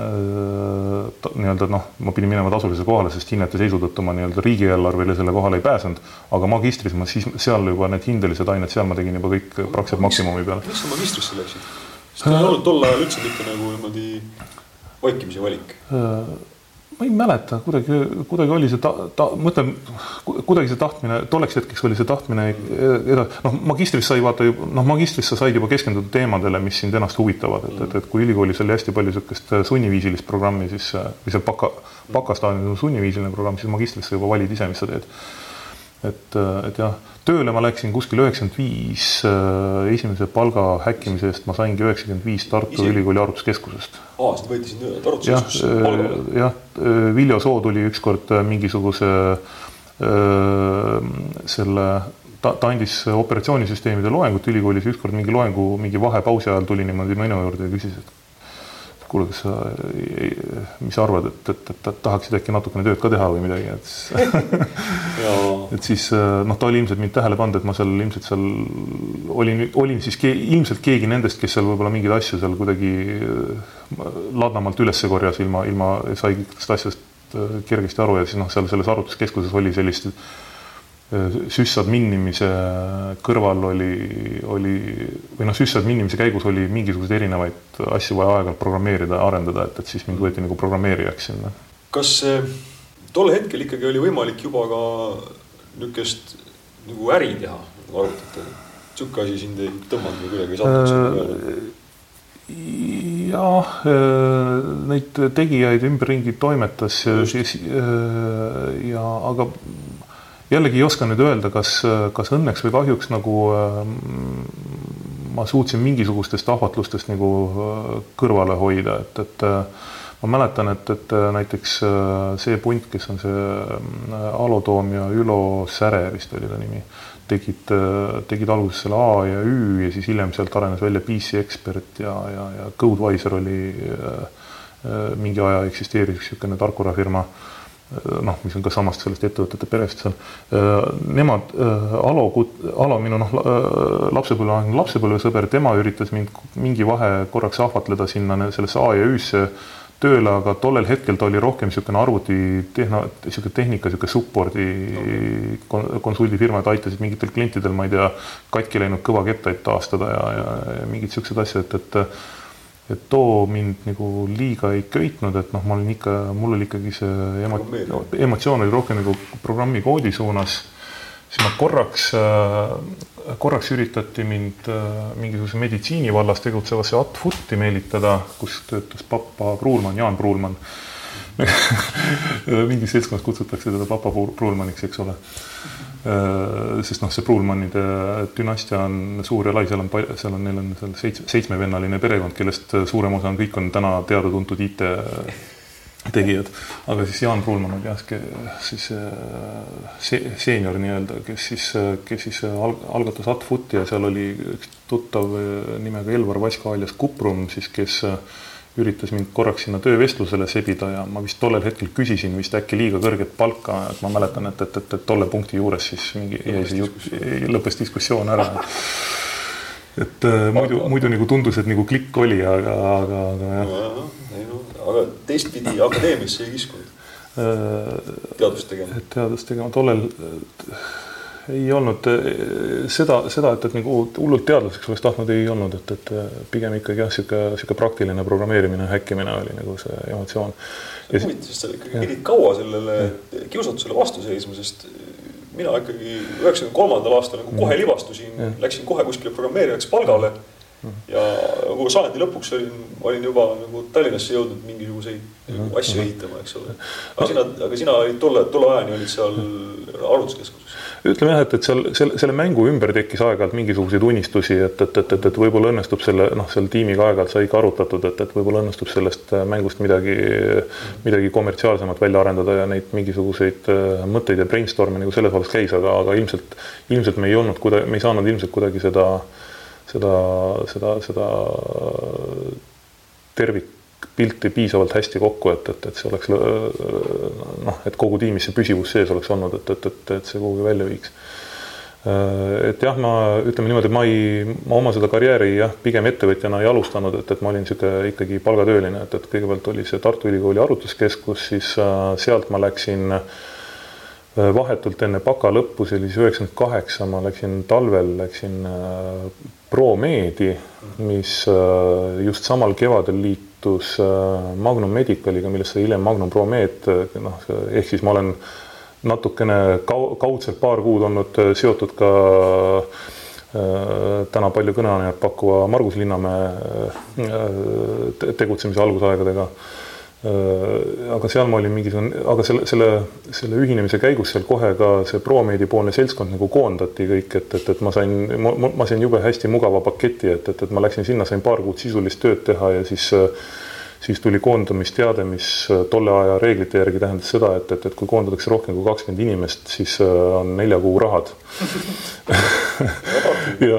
B: äh, nii-öelda noh, ma pidin minema tasulisele kohale, sest hinnete seisu tõttu ma nii-öelda riigieelarvele selle kohale ei pääsenud. aga magistris ma siis seal juba need hindelised ained, seal ma tegin juba kõik praktiliselt maksimumi peale.
A: miks sa magistrisse läksid? sest ei olnud tol ajal üldse mitte nagu niimoodi vaikimise valik
B: äh, ma ei mäleta, kuidagi, kuidagi oli see ta-, ta-, mõtlen, kuidagi see tahtmine, tolleks hetkeks oli see tahtmine edasi, noh, magistris sai vaata noh, magistris sa said juba keskenduda teemadele, mis sind ennast huvitavad, et, et, et kui ülikoolis oli hästi palju niisugust sunniviisilist programmi, siis, või seal baka, bakastaadiumil on sunniviisiline programm, siis magistris sa juba valid ise, mis sa teed. Et, et jah tööle ma läksin kuskil üheksakümmend viis, äh, esimese palga häkkimise eest ma saingi üheksakümmend viis Tartu Isi... Ülikooli arvutuskeskusest.
A: aa, sa võitsid nii-öelda arvutuskeskusesse palga?
B: Äh, jah, äh, Viljo Soo tuli ükskord mingisuguse selle ta, ta andis operatsioonisüsteemide loengut ülikoolis, ükskord mingi loengu mingi vahepausi ajal tuli niimoodi minu juurde ja küsis, et kuule, kas sa, mis sa arvad, et, et, et, et tahaksid äkki natukene tööd ka teha või midagi, et et siis noh, ta oli ilmselt mind tähele pannud, et ma seal ilmselt seal olin, olin siis ke, ilmselt keegi nendest, kes seal võib-olla mingeid asju seal kuidagi ladnamalt üles korjas ilma, ilma sai kõikidest asjadest äh, kergesti aru ja siis noh, seal selles arvutuskeskuses oli sellist süssadminimise kõrval oli, oli või noh, süssadminimise käigus oli mingisuguseid erinevaid asju vaja aeg-ajalt programmeerida, arendada, et, et siis mind võeti nagu programmeerijaks sinna.
A: kas tol hetkel ikkagi oli võimalik juba ka niisugust nagu äri teha nagu arvutatega? niisugune asi sind ei tõmmanud või kuidagi ei saanud
B: äh, jah, äh, neid tegijaid ümberringi toimetas ja, äh, ja aga jällegi ei oska nüüd öelda, kas, kas õnneks või kahjuks nagu ähm, ma suutsin mingisugustest ahvatlustest nagu äh, kõrvale hoida, et, et äh, ma mäletan, et, et äh, näiteks see punt, kes on see Alo Toom ja Ülo Säre vist oli ta nimi, tegid, tegid alguses selle A ja Ü ja siis hiljem sealt arenes välja PC Expert ja, ja, ja Codewiser oli mingi aja eksisteeris niisugune tarkvarafirma noh, mis on ka samast sellest ettevõtete perest seal. Nemad, Alo, Alo, minu noh, lapsepõlveaegne lapsepõlvesõber, tema üritas mind mingi vahe korraks ahvatleda sinna sellesse A ja Ü-sse tööle, aga tollel hetkel ta oli rohkem niisugune arvutitehna, niisugune tehnika, niisugune support'i okay. konsuldifirma, et aitasid mingitel klientidel, ma ei tea, katki läinud kõvakettaid taastada ja, ja, ja mingid niisugused asjad, et, et et too mind nagu liiga ei köitnud, et noh, ma olin ikka, mul oli ikkagi see emo, emotsioon oli rohkem nagu programmi koodi suunas. siis ma korraks, äh, korraks üritati mind äh, mingisuguse meditsiini vallas tegutsevasse Atfuti meelitada, kus töötas papa Pruulmann, Jaan Pruulmann mingis seltskonnas kutsutakse teda papa Pruulmanniks, eks ole sest noh, see Pruulmannide dünastia on suur ja lai, seal on, seal on, neil on seal seitsme, seitsmevennaline perekond, kellest suurem osa on, kõik on täna teada-tuntud IT tegijad, aga siis Jaan Pruulmann oli jah, siis see seenior nii-öelda, kes siis, kes siis alg, algatas Atfuti ja seal oli üks tuttav nimega Elvar Vaska alias Kuprum siis, kes üritas mind korraks sinna töövestlusele sebida ja ma vist tollel hetkel küsisin vist äkki liiga kõrget palka, et ma mäletan, et, et, et, et tolle punkti juures siis mingi jäi see jutt, lõppes diskussioon ära. et äh, muidu, muidu nagu tundus, et nagu klikk oli, aga, aga, aga jah.
A: ei no aga teistpidi akadeemiasse ei kiskunud teadust tegema?
B: teadust tegema, tollel ei olnud seda, seda, et, et nagu hullult teadlaseks oleks tahtnud, ei olnud, et, et pigem ikkagi jah, sihuke, sihuke praktiline programmeerimine, häkkimine oli nagu see emotsioon.
A: huvitav, sest sa ikkagi pidid kaua sellele kiusatusele vastu seisma, sest mina ikkagi üheksakümne kolmandal aastal nagu kohe libastusin, läksin kohe kuskile programmeerijaks palgale ja nagu sajandi lõpuks olin, olin juba nagu Tallinnasse jõudnud mingisuguseid nagu asju ehitama, eks ole. aga sina, aga sina olid tolle, tolle ajani olid seal arvutuskeskuses.
B: Ütleme jah, et, et seal selle, selle mängu ümber tekkis aeg-ajalt mingisuguseid unistusi, et, et, et, et, et võib-olla õnnestub selle noh, seal tiimiga aeg-ajalt sai ka arutatud, et, et võib-olla õnnestub sellest mängust midagi, midagi kommertsiaalsemat välja arendada ja neid mingisuguseid äh, mõtteid ja brainstorm'e nagu selles vallas käis, aga, aga ilmselt, ilmselt me ei olnud kuidagi, me ei saanud ilmselt kuidagi seda seda, seda, seda tervikpilti piisavalt hästi kokku, et, et, et see oleks noh, et kogu tiimis see püsivus sees oleks olnud, et, et, et, et see kuhugi välja viiks. et jah, ma ütleme niimoodi, et ma ei, ma oma seda karjääri jah, pigem ettevõtjana ei alustanud, et, et ma olin niisugune ikkagi palgatööline, et, et kõigepealt oli see Tartu Ülikooli arvutuskeskus, siis sealt ma läksin vahetult enne baka lõppu, see oli siis üheksakümmend kaheksa, ma läksin talvel, läksin Promeedi, mis äh, just samal kevadel liitus äh, Magnum Medicaliga, millest sai hiljem Magnum Promed, noh, ehk siis ma olen natukene kau-, kaudselt paar kuud olnud äh, seotud ka täna palju kõneainet pakkuva Margus Linnamäe tegutsemise algusaegadega. Äh, aga seal ma olin mingisugune, aga selle, selle, selle ühinemise käigus seal kohe ka see Promeedi poolne seltskond nagu koondati kõik, et, et, et ma sain, ma sain jube hästi mugava paketi, et, et, et ma läksin sinna, sain paar kuud sisulist tööd teha ja siis siis tuli koondamisteade, mis tolle aja reeglite järgi tähendas seda, et, et, et kui koondatakse rohkem kui kakskümmend inimest, siis on nelja kuu rahad. Ja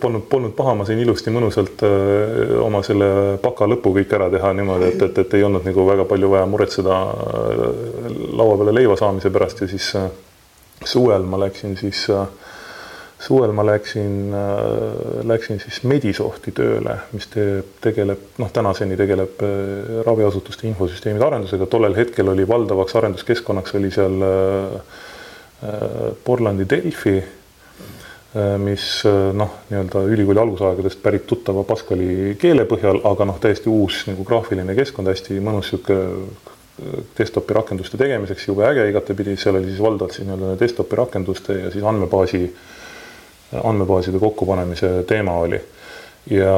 B: polnud, polnud paha, ma sain ilusti mõnusalt äh, oma selle baka lõpu kõik ära teha niimoodi, et, et, et ei olnud nagu väga palju vaja muretseda äh, laua peale leiva saamise pärast ja siis äh, suvel ma läksin siis suvel ma läksin, läksin siis Medisofti tööle, mis teeb, tegeleb, noh, tänaseni tegeleb raviasutuste infosüsteemide arendusega, tollel hetkel oli valdavaks arenduskeskkonnaks oli seal Portlandi Delfi Äh, mis äh, noh, nii-öelda ülikooli algusaegadest pärit tuttava Pascali keele põhjal, aga noh, täiesti uus nagu graafiline keskkond, hästi mõnus äh, desktopi rakenduste tegemiseks, jube äge igatepidi, seal oli siis valdavalt siis nii-öelda desktopi rakenduste ja siis andmebaasi, andmebaaside kokkupanemise teema oli. ja,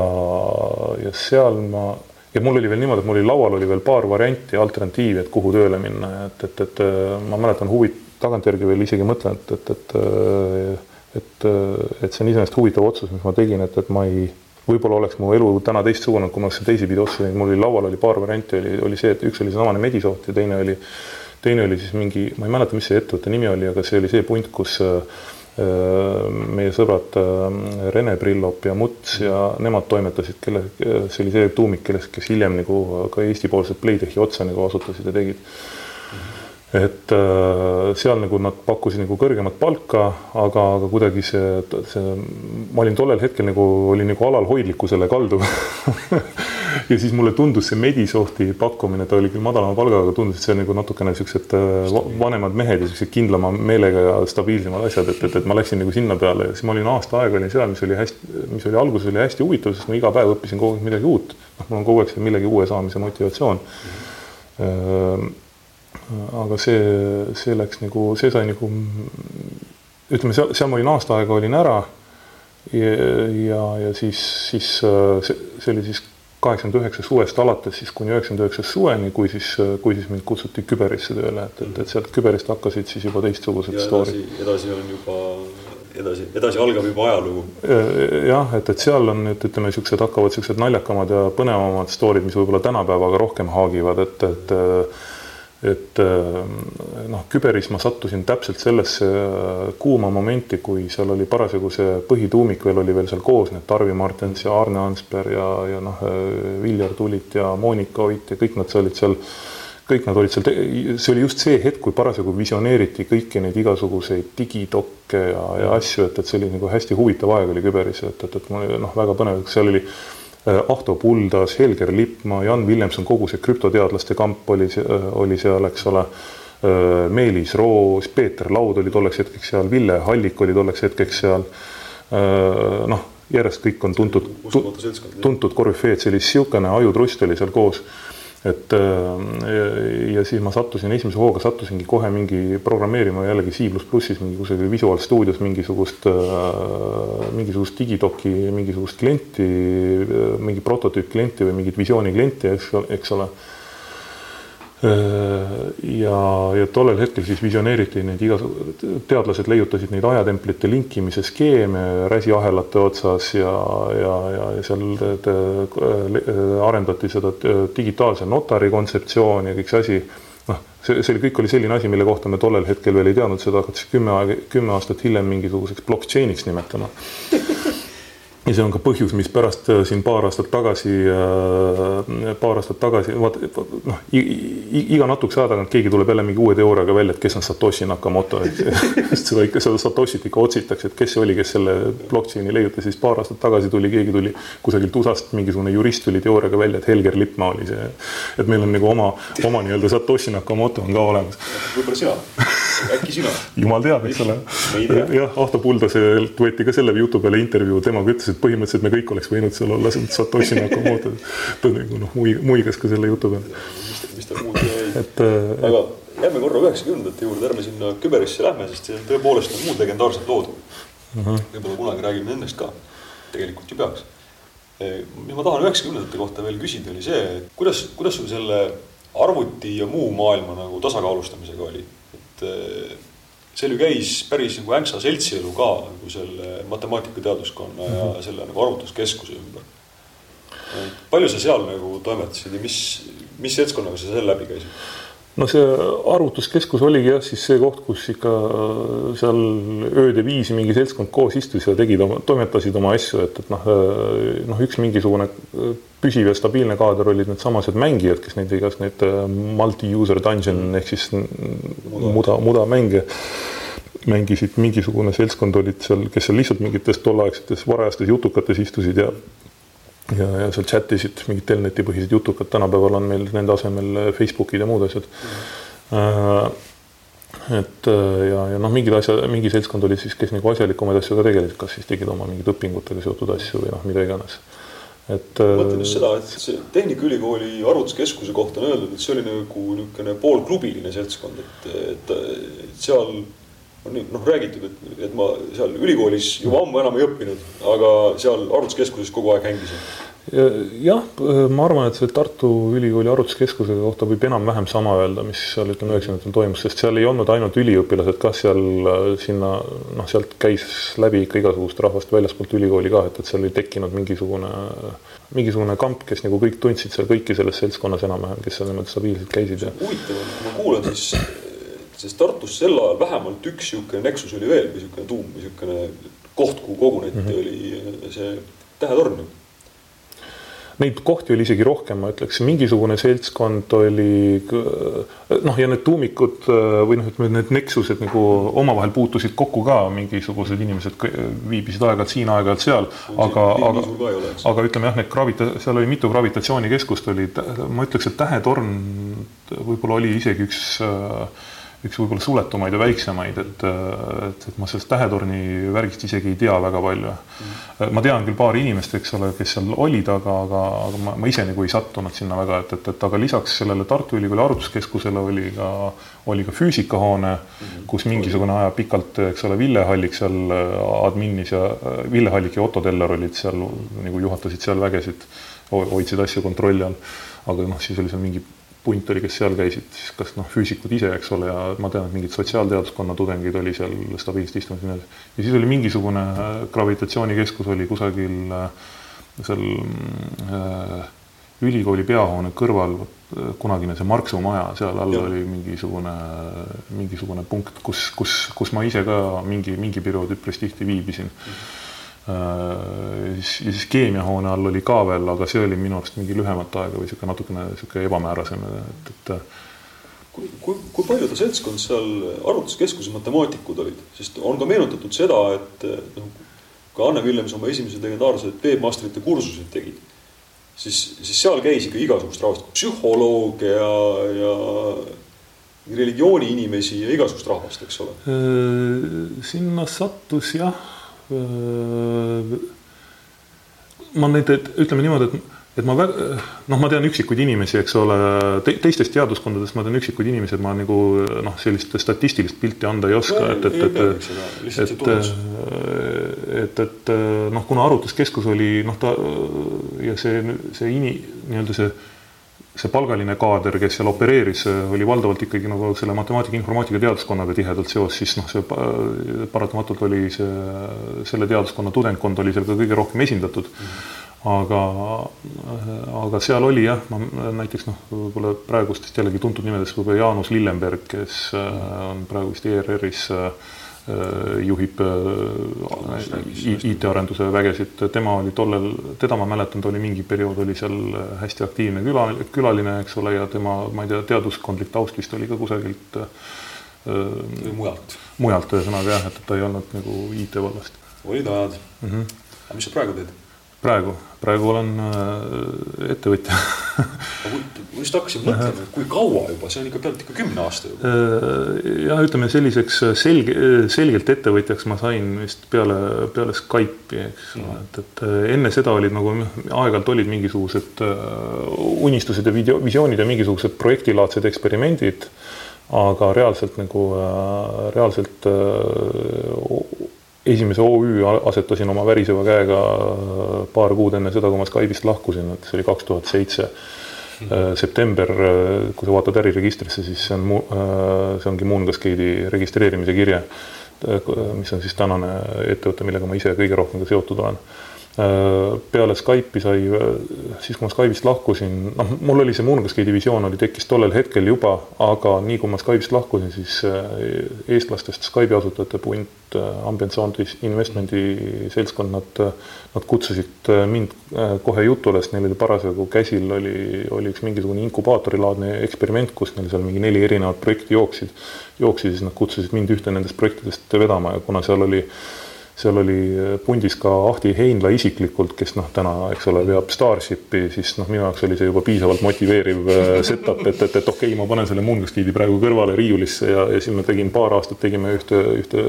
B: ja seal ma, ja mul oli veel niimoodi, et mul oli laual oli veel paar varianti, alternatiivi, et kuhu tööle minna, et, et, et ma mäletan huvi, tagantjärgi veel isegi mõtlen, et, et, et et, et see on iseenesest huvitav otsus, mis ma tegin, et, et ma ei, võib-olla oleks mu elu täna teistsugune, kui ma oleks teisipidi otsuseid teinud, mul oli laual oli paar varianti, oli, oli see, et üks oli seesamane Medisoft ja teine oli, teine oli siis mingi, ma ei mäleta, mis see ettevõtte nimi oli, aga see oli see punt, kus äh, meie sõbrad äh, Rene Prillop ja Muts ja nemad toimetasid, kelle, see oli see tuumik, kellest, kes hiljem nagu ka Eesti-poolset Playtechi otsa nagu asutasid ja tegid. Et äh, seal nagu nad pakkusid nagu kõrgemat palka, aga, aga kuidagi see, see, ma olin tollel hetkel nagu, olin nagu alalhoidlikkusele kalduv ja siis mulle tundus see Medisofti pakkumine, ta oli küll madalama palgaga, tundus, et see on nagu natukene siuksed äh, vanemad mehed ja siuksed kindlama meelega ja stabiilsemad asjad, et, et, et ma läksin nagu sinna peale ja siis ma olin aasta aega olin seal, mis oli hästi, mis oli alguses oli hästi huvitav, sest ma iga päev õppisin kogu aeg midagi uut. noh, mul on kogu aeg see millegi uue saamise motivatsioon. -hmm aga see, see läks nagu, see sai nagu ütleme, seal, seal ma olin aasta aega olin ära. ja, ja, ja siis, siis see, see oli siis kaheksakümmend üheksa suvest alates siis kuni üheksakümmend üheksa suveni, kui siis, kui siis mind kutsuti Küberisse tööle, et, et, et sealt Küberist hakkasid siis juba teistsugused story'd.
A: edasi on juba, edasi, edasi algab juba ajalugu.
B: jah, et, et seal on nüüd ütleme, niisugused hakkavad niisugused naljakamad ja põnevamad story'd, mis võib-olla tänapäevaga rohkem haagivad, et, et et äh, noh, küberis ma sattusin täpselt sellesse äh, kuuma momenti, kui seal oli parasjagu see põhituumik veel oli veel seal koos, need Tarvi Martens ja Arne Ansper ja, ja noh, äh, Viljar Tulit ja Monika Oit ja kõik nad olid seal, kõik nad olid seal, see oli just see hetk, kui parasjagu visioneeriti kõiki neid igasuguseid digidokke ja, ja asju, et, et see oli nagu hästi huvitav aeg oli küberis, et, et, et mul noh, väga põnev, seal oli Ahto Puldas, Helger Lippmaa, Jan Villemson, kogu see krüptoteadlaste kamp oli, oli seal, eks ole. Meelis Roos, Peeter Laud oli tolleks hetkeks seal, Ville Hallik oli tolleks hetkeks seal. noh, järjest kõik on tuntud, tuntud korüfeed, see oli niisugune ajutrust oli seal koos et äh, ja siis ma sattusin esimese hooga sattusingi kohe mingi programmeerima jällegi C pluss plussis mingi kusagil Visual Studios mingisugust, äh, mingisugust digidoki, mingisugust klienti, äh, mingi prototüüp klienti või mingit visiooni klienti, eks, eks ole ja, ja tollel hetkel siis visioneeriti neid igasugu, teadlased leiutasid neid ajatemplite linkimise skeeme räsiahelate otsas ja, ja, ja seal te, arendati seda digitaalse notari kontseptsiooni ja kõik see asi. noh, see, see kõik oli selline asi, mille kohta me tollel hetkel veel ei teadnud, seda hakati kümme kümme aastat hiljem mingisuguseks blockchain'iks nimetama ja see on ka põhjus, mispärast äh, siin paar aastat tagasi, äh, paar aastat tagasi, vaat noh, iga natukese aja tagant keegi tuleb jälle mingi uue teooriaga välja, et kes on Satoshi Nakamoto, et seda ikka, seda Satoshit ikka otsitakse, et kes see oli, kes selle blockchain'i leiutas, siis paar aastat tagasi tuli, keegi tuli kusagilt USA-st, mingisugune jurist tuli teooriaga välja, et Helger Lippmaa oli see. et meil on nagu oma, oma nii-öelda Satoshi Nakamoto on ka olemas.
A: võib-olla sina, äkki sina?
B: jumal teab, eks ole. jah, Ahto Puldaselt võeti ka selle jutu peale intervjuu, temaga ütles, et põhimõtteliselt me kõik oleks võinud seal olla Satoshi Nakamoto. nagu noh, muigas ka selle jutu peale.
A: mis ta muud jäi. et äh,. aga jääme korra üheksakümnendate juurde, ärme sinna küberisse lähme, sest seal tõepoolest on muud legendaarsed lood uh -huh.. võib-olla kunagi räägime nendest ka. tegelikult ju peaks. mis ma tahan üheksakümnendate kohta veel küsida, oli see, kuidas, kuidas sul selle arvuti ja muu maailma nagu tasakaalustamisega oli, et seal ju käis päris nagu änksa seltsielu ka nagu selle matemaatika-teaduskonna mm -hmm. ja mhm. selle nagu arvutuskeskuse ümber. palju sa seal nagu toimetasid ja mis, mis seltskonnaga sa seal läbi käisid?
B: no see arvutuskeskus oligi jah, siis see koht, kus ikka äh, seal ööde viisi mingi seltskond koos istus ja tegid oma, toimetasid oma asju, et, et noh, äh, noh, üks mingisugune äh, püsiv ja stabiilne kaader olid needsamased mängijad, kes neid igast neid multi-user dungeon ehk siis muda, mudamänge mängisid, mingisugune seltskond olid seal, kes seal lihtsalt mingites tolleaegsetes varajastes jutukates istusid ja ja, ja seal chat isid mingid telnetipõhised jutukad, tänapäeval on meil nende asemel Facebookid ja muud asjad. Mm.. et äh, ja, ja noh, mingid asjad, mingi seltskond oli siis, kes nagu asjalikumaid asju ka tegelesid, kas siis tegid oma mingeid õpingutega seotud asju või noh, mida iganes.
A: Et. Äh, mõtlen just seda, et see Tehnikaülikooli arvutuskeskuse kohta on öeldud, et see oli nagu niisugune poolklubiline seltskond, et, et, et seal on noh räägitud, et, et ma seal ülikoolis juba ammu enam ei õppinud, aga seal arvutuskeskuses kogu aeg hängisin.
B: Jah, ma arvan, et see Tartu Ülikooli arvutuskeskuse kohta võib enam-vähem sama öelda, mis seal ütleme üheksakümnendatel toimus, sest seal ei olnud ainult üliõpilased, ka seal äh, sinna noh, sealt käis läbi ikka igasugust rahvast väljaspoolt ülikooli ka, et, et seal oli tekkinud mingisugune, mingisugune kamp, kes nagu kõik tundsid seal kõiki selles seltskonnas enam-vähem, kes seal niimoodi stabiilselt käisid
A: huvitav on, kui ma kuulan, siis sest Tartus sel ajal vähemalt üks niisugune Nexus oli veel või niisugune tuum või niisugune koht, kuhu koguneti mm, -hmm. oli see Tähetorn ju
B: Neid kohti oli isegi rohkem, ma ütleks, mingisugune seltskond oli noh, ja need tuumikud või noh, ütleme need Nexused nagu omavahel puutusid kokku ka, mingisugused inimesed viibisid aeg-ajalt siin, aeg-ajalt seal, aga, aga, aga ütleme jah, need gravita-, seal oli mitu gravitatsioonikeskust oli, ma ütleks, et Tähetorn võib-olla oli isegi üks äh, üks võib-olla suletumaid ja väiksemaid, et, et, et ma sellest tähetorni värgist isegi ei tea väga palju mm.. ma tean küll paari inimest, eks ole, kes seal olid, aga, aga, aga ma, ma ise nagu ei sattunud sinna väga, et, et, et aga lisaks sellele Tartu Ülikooli arvutuskeskusele oli ka, oli ka füüsikahoone mm, -hmm. kus mingisugune aja pikalt, eks ole, Ville Hallik seal adminis ja Ville Hallik ja Otto Teller olid seal nagu juhatasid seal vägesid, hoidsid asju kontrolli all. aga noh, siis oli seal mingi punt oli, kes seal käisid, siis kas noh, füüsikud ise, eks ole, ja ma tean, et mingid sotsiaalteaduskonna tudengid oli seal stabiilselt istumas ja nii edasi. ja siis oli mingisugune äh, gravitatsioonikeskus oli kusagil äh, seal äh, ülikooli peahoone kõrval äh, kunagine see Marksu maja, seal all ja. oli mingisugune, mingisugune punkt, kus, kus, kus ma ise ka mingi, mingi periood üpris tihti viibisin mm. -hmm ja siis keemiahoone all oli ka veel, aga see oli minu arust mingi lühemat aega või niisugune natukene niisugune ebamäärasem, et, et
A: kui, kui, kui palju ta seltskond seal arvutuskeskuses matemaatikud olid, sest on ka meenutatud seda, et noh, ka Anne Villems oma esimesed legendaarsed webmasterite kursused tegid, siis, siis seal käis ikka igasugust rahvast, psühholooge ja, ja religiooni inimesi ja igasugust rahvast, eks ole.
B: sinna sattus jah. Ma neid, ütleme niimoodi, et et ma väga, noh, ma tean üksikuid inimesi, eks ole te,, teistest teaduskondadest ma tean üksikuid inimesi, et ma nagu noh, sellist statistilist pilti anda ei oska, et, et, et, et, et, et noh, kuna arvutuskeskus oli noh, ta ja see, see ini, nii-öelda see see palgaline kaader, kes seal opereeris, oli valdavalt ikkagi nagu selle matemaatika, informaatika teaduskonnaga tihedalt seos, siis noh, see paratamatult oli see, selle teaduskonna tudengkond oli seal ka kõige rohkem esindatud mm. -hmm aga, aga seal oli jah, ma näiteks noh, võib-olla praegustest jällegi tuntud nimedest võib-olla Jaanus Lillenberg, kes äh, on praegu vist ERR-is äh, juhib äh, IT-arenduse vägesid, tema oli tollel, teda ma mäletan, ta oli mingi periood oli seal hästi aktiivne küla, külaline, eks ole, ja tema, ma ei tea, teaduskondlik taust vist oli ka kusagilt
A: mujalt.
B: mujalt ühesõnaga jah, et ta ei olnud nagu IT-vallast.
A: olid ajad mm. -hmm. aga mis sa praegu teed?
B: praegu, praegu olen äh, ettevõtja
A: ma just hakkasin mõtlema, et kui kaua juba, see on ikka pealt ikka kümne aasta juba.
B: Äh, jah, ütleme selliseks selge, selgelt ettevõtjaks ma sain vist peale, peale Skype'i, eks ole mm., et, et äh, enne seda olid nagu aeg-ajalt olid mingisugused unistused ja video, visioonid ja mingisugused projektilaadsed eksperimendid, aga reaalselt nagu, reaalselt esimese OÜ asetasin oma väriseva käega paar kuud enne seda, kui ma Skype'ist lahkusin, et see oli kaks tuhat seitse äh, september, äh, kui sa vaatad äriregistrisse, siis see on mu-, äh, see ongi Moon Cascade'i registreerimise kirje, mis on siis tänane ettevõte, millega ma ise kõige rohkem ka seotud olen. Äh, peale Skype'i sai, äh, siis kui ma Skype'ist lahkusin, noh, mul oli see Moongaski divisioon oli, tekkis tollel hetkel juba, aga nii kui ma Skype'ist lahkusin, siis äh, eestlastest Skype'i asutajate punt, Ambient Sound Investmenti seltskond, nad, nad kutsusid mind kohe jutule, sest neil oli parasjagu käsil oli, oli üks mingisugune inkubaatorilaadne eksperiment, kus neil seal mingi neli erinevat projekti jooksid, jooksid, siis nad kutsusid mind ühte nendest projektidest vedama ja kuna seal oli äh, seal oli äh, pundis ka Ahti Heinla isiklikult, kes noh, täna, eks ole, veab Starshipi, siis noh, minu jaoks oli see juba piisavalt motiveeriv äh, setup, et, et, et okei okay,, ma panen selle Moongaskeedi praegu kõrvale riiulisse ja, ja siis ma tegin paar aastat, tegime ühte, ühte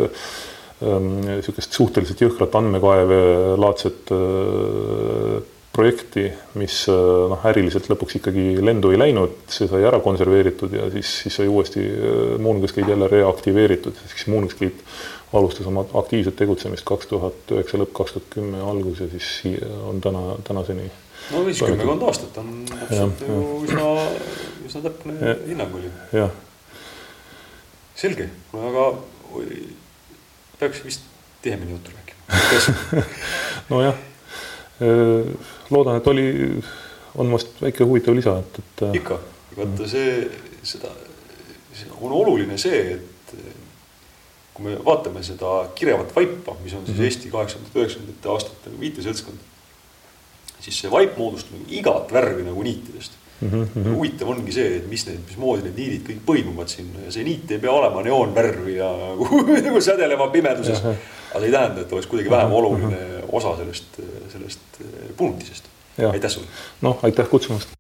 B: niisugust ähm, suhteliselt jõhkrat andmekaeve laadset äh, projekti, mis noh, äriliselt lõpuks ikkagi lendu ei läinud, see sai ära konserveeritud ja siis, siis sai uuesti Moongaskeed jälle reaktiveeritud, siis Moongaskeed alustas oma aktiivset tegutsemist kaks tuhat üheksa lõpp, kaks tuhat kümme algus ja siis on täna, tänaseni.
A: no siis kümmekond aastat on täpselt ju üsna, üsna täpne hinnang oli. selge, aga peaks vist tihemini juttu rääkima
B: nojah, loodan, et oli, on vast väike huvitav lisa, et, et.
A: ikka, vaata see, seda, on oluline see, et kui me vaatame seda kirevat vaipa, mis on siis mm -hmm. Eesti kaheksakümnendate, üheksakümnendate aastate nagu viiteseltskond, siis see vaip moodustab nagu igat värvi nagu niitidest mm. -hmm. huvitav ongi see, et mis need, mismoodi need niidid kõik põimuvad sinna ja see niit ei pea olema neoonvärvi ja nagu, sädeleva pimeduses. aga see ei tähenda, et oleks kuidagi vähem oluline osa sellest, sellest punktisest. aitäh sulle.
B: noh, aitäh kutsumast.